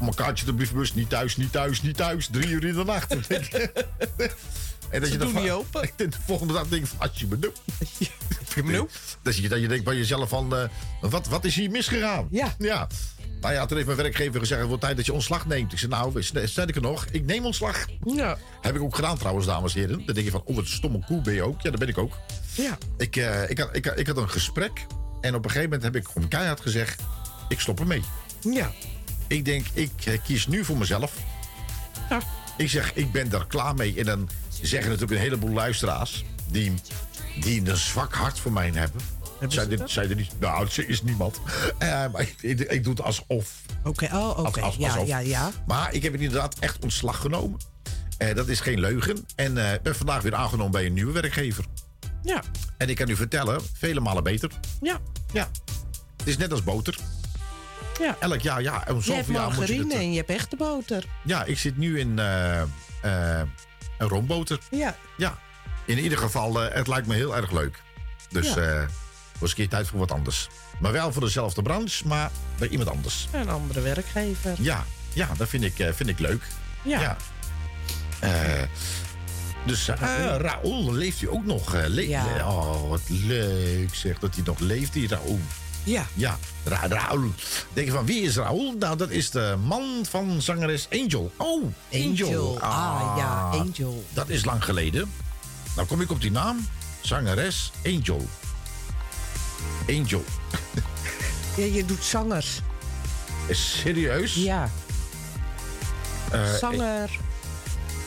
om een kaartje te bewust, niet thuis, niet thuis, niet thuis. Drie uur in de nacht. [laughs] En dat Ze je doen niet open. En [laughs] de volgende dag denk je van, als je me doet. [laughs] Dat je, dat je denkt bij jezelf van, eh, wat, wat is hier misgegaan? Ja. ja. Nou ja, toen heeft mijn werkgever gezegd, het wordt tijd dat je ontslag neemt. Ik zei, nou, sterker nog, ik neem ontslag. Ja. Heb ik ook gedaan trouwens, dames en heren. Dan denk je van, oh, wat een stomme koe ben je ook. Ja, dat ben ik ook. Ja. Ik, eh, ik, had, ik, had- ik had een gesprek en op een gegeven moment heb ik gewoon keihard gezegd, ik stop ermee. Ja. Ik denk, ik eh, kies nu voor mezelf. Ja. Ik zeg, ik ben daar klaar mee. En dan zeggen natuurlijk een heleboel luisteraars... die, die een zwak hart voor mij hebben. Zij ze er, dat? zij er niet, nou, ze is niemand. Eh, maar ik, ik, ik doe het alsof. Oké, oh, oké. Als- als- Ja, alsof. ja, ja. Maar ik heb inderdaad echt ontslag genomen. Eh, dat is geen leugen. En eh, ben vandaag weer aangenomen bij een nieuwe werkgever. Ja. En ik kan u vertellen, vele malen beter. Ja. Ja. Het is net als boter. Ja. Elk jaar, ja. Om Je hebt zoveel jaar moet je het, en je hebt echte boter. Ja, ik zit nu in een roomboter. Ja. Ja. In ieder geval, eh, het lijkt me heel erg leuk. Dus Ja. eh was een keer tijd voor wat anders. Maar wel voor dezelfde branche, maar bij iemand anders. Een andere werkgever. Ja, ja dat vind ik, eh, vind ik leuk. Ja. Eh, dus eh Raoul, leeft hij ook nog? le- Ja. Oh, wat leuk zeg dat hij nog leeft, die Raoul. Ja. Ja, Ra Raoul. Denk je van, wie is Raoul? Nou, dat is de man van zangeres Angel. Oh, Angel. Angel. Ah, ja, Angel. Dat is lang geleden. Nou kom ik op die naam. Zangeres Angel. Angel. [laughs] Ja, je doet zangers. Serieus? Ja. Eh, Zanger.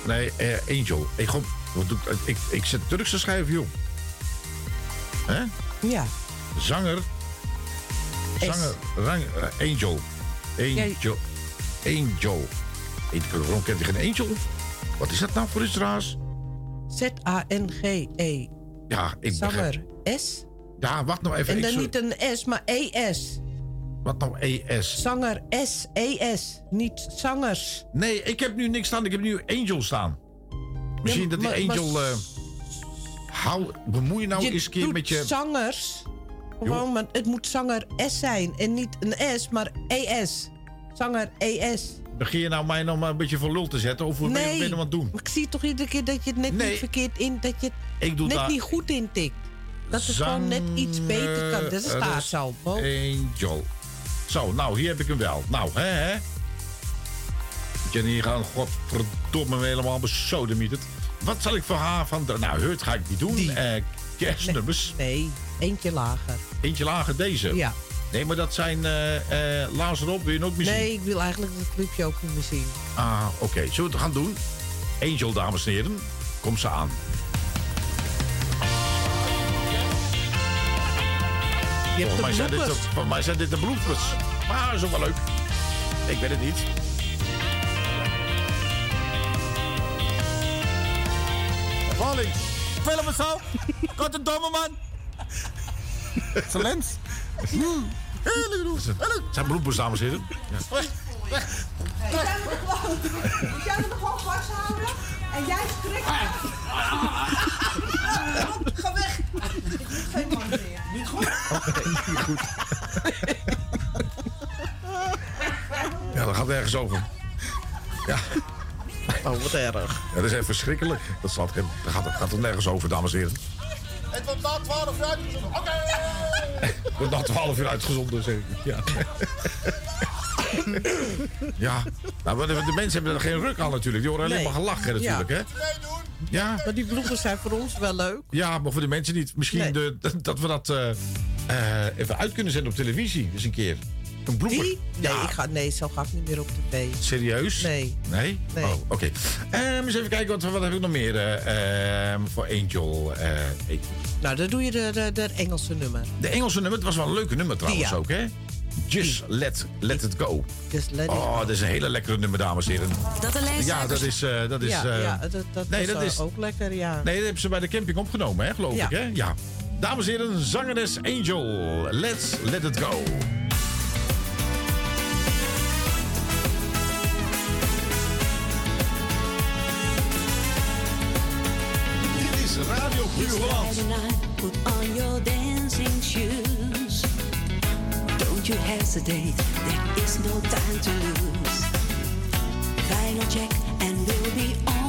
Nee, eh, Angel. Ik, doe ik, ik, ik zet Turks te schrijven, joh. Hè? Ja. Zanger. S. Zanger. Rang, eh, Angel. Angel. Angel. Waarom kent hij geen Angel? Wat is dat nou voor iets raars? Z-A-N-G-E. Ja, ik E. Zanger. S. Ja, wacht nou even. En dan zo- niet een S, maar ES. Wat nou ES? Zanger S, ES. Niet zangers. Nee, ik heb nu niks staan. Ik heb nu Angel staan. Misschien dat die maar- maar- Angel... eh hou, bemoei je nou je eens een keer met je... zangers. Gewoon, maar het moet zanger S zijn. En niet een S, maar ES. Zanger ES. Begin je nou mij nog maar een beetje voor lul te zetten? Of ben je- ben je het doen? Maar ik zie toch iedere keer dat je het net Nee. niet verkeerd in... Dat je het Ik doe net daar- niet goed intikt. Dat het gewoon net iets beter kan. Dat staat zo. Angel. Zo, nou, hier heb ik hem wel. Nou, hè, hè? Hier gaan, godverdomme, me helemaal besodemieterd. Wat zal ik voor haar van... de- Nou, het ga ik niet doen. Eh kerstnummers. Nee, eentje lager. Eentje lager deze. Ja. Nee, maar dat zijn... eh eh Laas erop, wil je ook muziek? Nee, ik wil eigenlijk dat clipje ook niet meer zien. Ah, oké. Zullen we het gaan doen? Angel, dames en heren. Kom ze aan. Je hebt Volgens mij, de zijn dit volgens mij zijn dit de bloepers. Maar dat is ook wel leuk. Ik weet het niet. Valling. Film het zo. Domme man. Excellent. Hmm. Het zijn bloepers, dames en heren. Ja. Weg. Jij moet gewoon, jij moet er gewoon vasthouden en jij strikt. Ga weg. Ik moet geen man meer. Niet goed? niet goed. Ja, dat gaat ergens over. Ja. Oh, wat erg. Ja, dat is echt verschrikkelijk. Dat slaat, geen- dat gaat, dat gaat er nergens over, dames en heren. Het wordt na 12 uur uitgezonden. Oké. [laughs] Het wordt na 12 uur uitgezonden, zeg ik. Ja. ja. Nou, maar de, de mensen hebben er geen ruk aan natuurlijk. Die horen alleen Nee. maar gelachen natuurlijk, Ja. hè? Ja. Maar die bloepers zijn voor ons wel leuk. Ja, maar voor de mensen niet. Misschien Nee. de, dat we dat eh, eh, even uit kunnen zetten op televisie. eens een keer. Een blooper. Die? Nee, ik ga, nee, zo ga ik niet meer op tv. Serieus? Nee. Nee? Nee. Oh, oké. Ehm, eens even kijken, wat, wat heb ik nog meer eh, ehm, voor Angel? eh, Angel. Nou, dan doe je de, de, de Engelse nummer. De Engelse nummer, het was wel een leuke nummer trouwens Ja. ook, hè? Just let, let it go. Just let it Oh, go. dat is een hele lekkere nummer, dames en heren. Dat alleen Ja, dat is... eh, dat is ja, eh, ja, dat, dat nee, was dat is- ook lekker, ja. Nee, dat hebben ze bij de camping opgenomen, hè, geloof Ja. ik, hè? Ja. Dames en heren, zangeres Angel. Let's let it go. Radio Puurland. Put on your dancing shoes. Don't you hesitate, there is no time to lose. Final check and we'll be on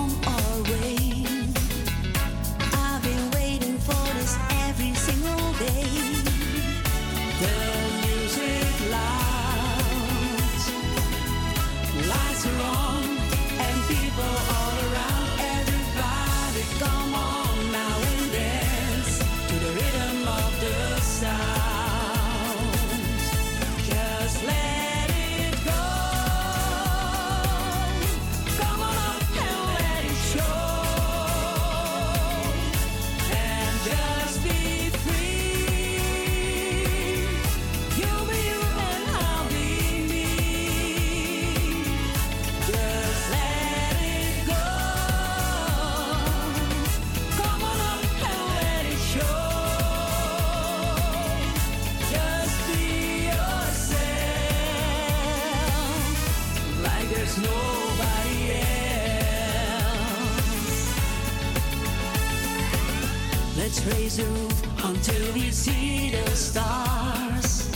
Roof until we see the stars.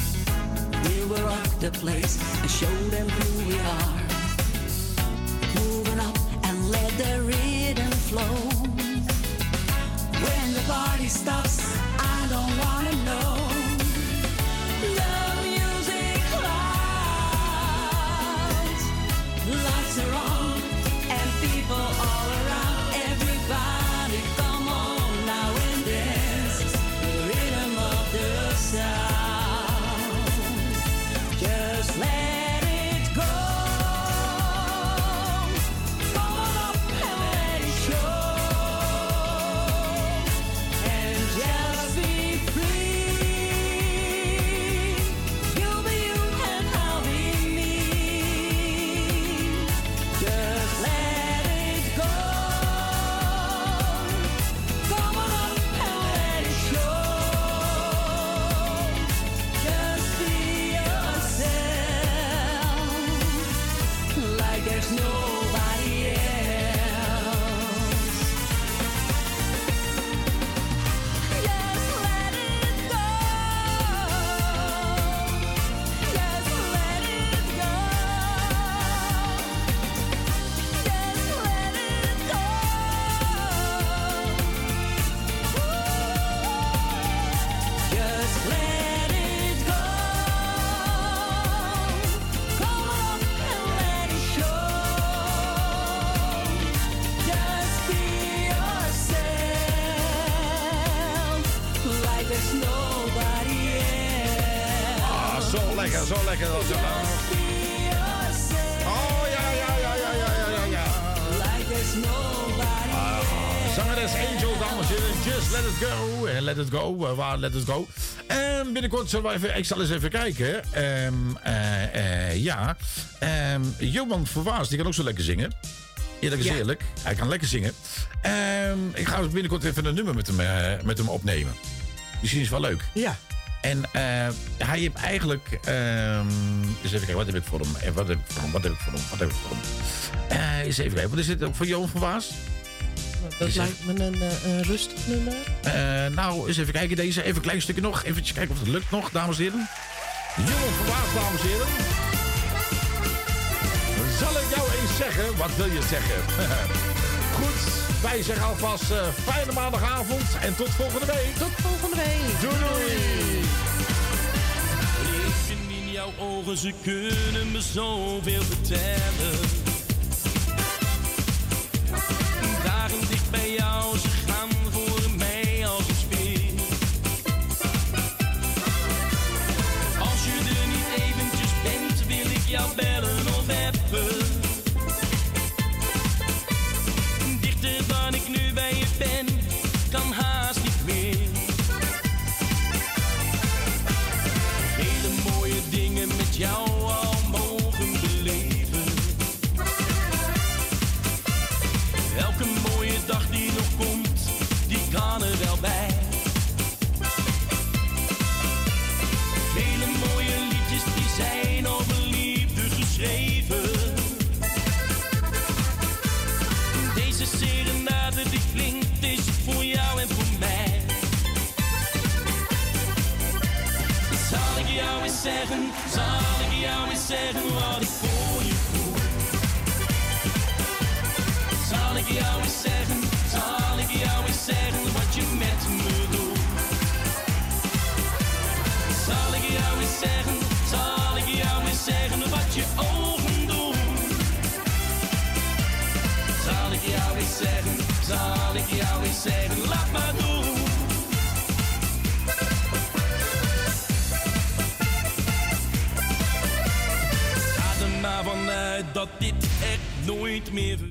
We will rock the place and show them who we are. Moving up and let the rhythm flow. When the party stops, I don't wanna let it go. waar let it go. En binnenkort zullen we even... Ik zal eens even kijken. Ehm, eh, eh, ja. Ehm, Johan Verwaas, die kan ook zo lekker zingen. Eerlijk is Ja. eerlijk. Hij kan lekker zingen. Ehm, ik ga binnenkort even een nummer met hem, eh, met hem opnemen. Misschien is het wel leuk. Ja. En hij heeft eigenlijk... eens even kijken, wat heb ik voor hem? Wat heb ik voor hem? Wat heb ik voor hem? Wat heb ik voor hem? Eens even kijken, wat is dit ook voor Johan van Waas? Dat lijkt me een, eh, een rustig nummer. Eh, nou, eens even kijken. Deze, even een klein stukje nog. Even kijken of het lukt nog, dames en heren. Johan van Waas, dames en heren. Zal ik jou eens zeggen? Wat wil je zeggen? [laughs] Goed, wij zeggen alvast eh, fijne maandagavond. En tot volgende week. Tot volgende week. Doei doei. Lichten in jouw ogen, ze kunnen me zoveel vertellen. Ze gaan voor mij als een speer. Als je er niet eventjes bent, wil ik jou bellen of. Dichter dan ik nu bij je ben, zeggen wat ik voor je voel? Zal ik jou eens zeggen, zal ik jou eens zeggen wat je met me doet? Zal ik jou eens zeggen, zal ik jou eens zeggen wat je ogen doen? Zal ik jou eens zeggen, zal ik jou eens zeggen, no entre-me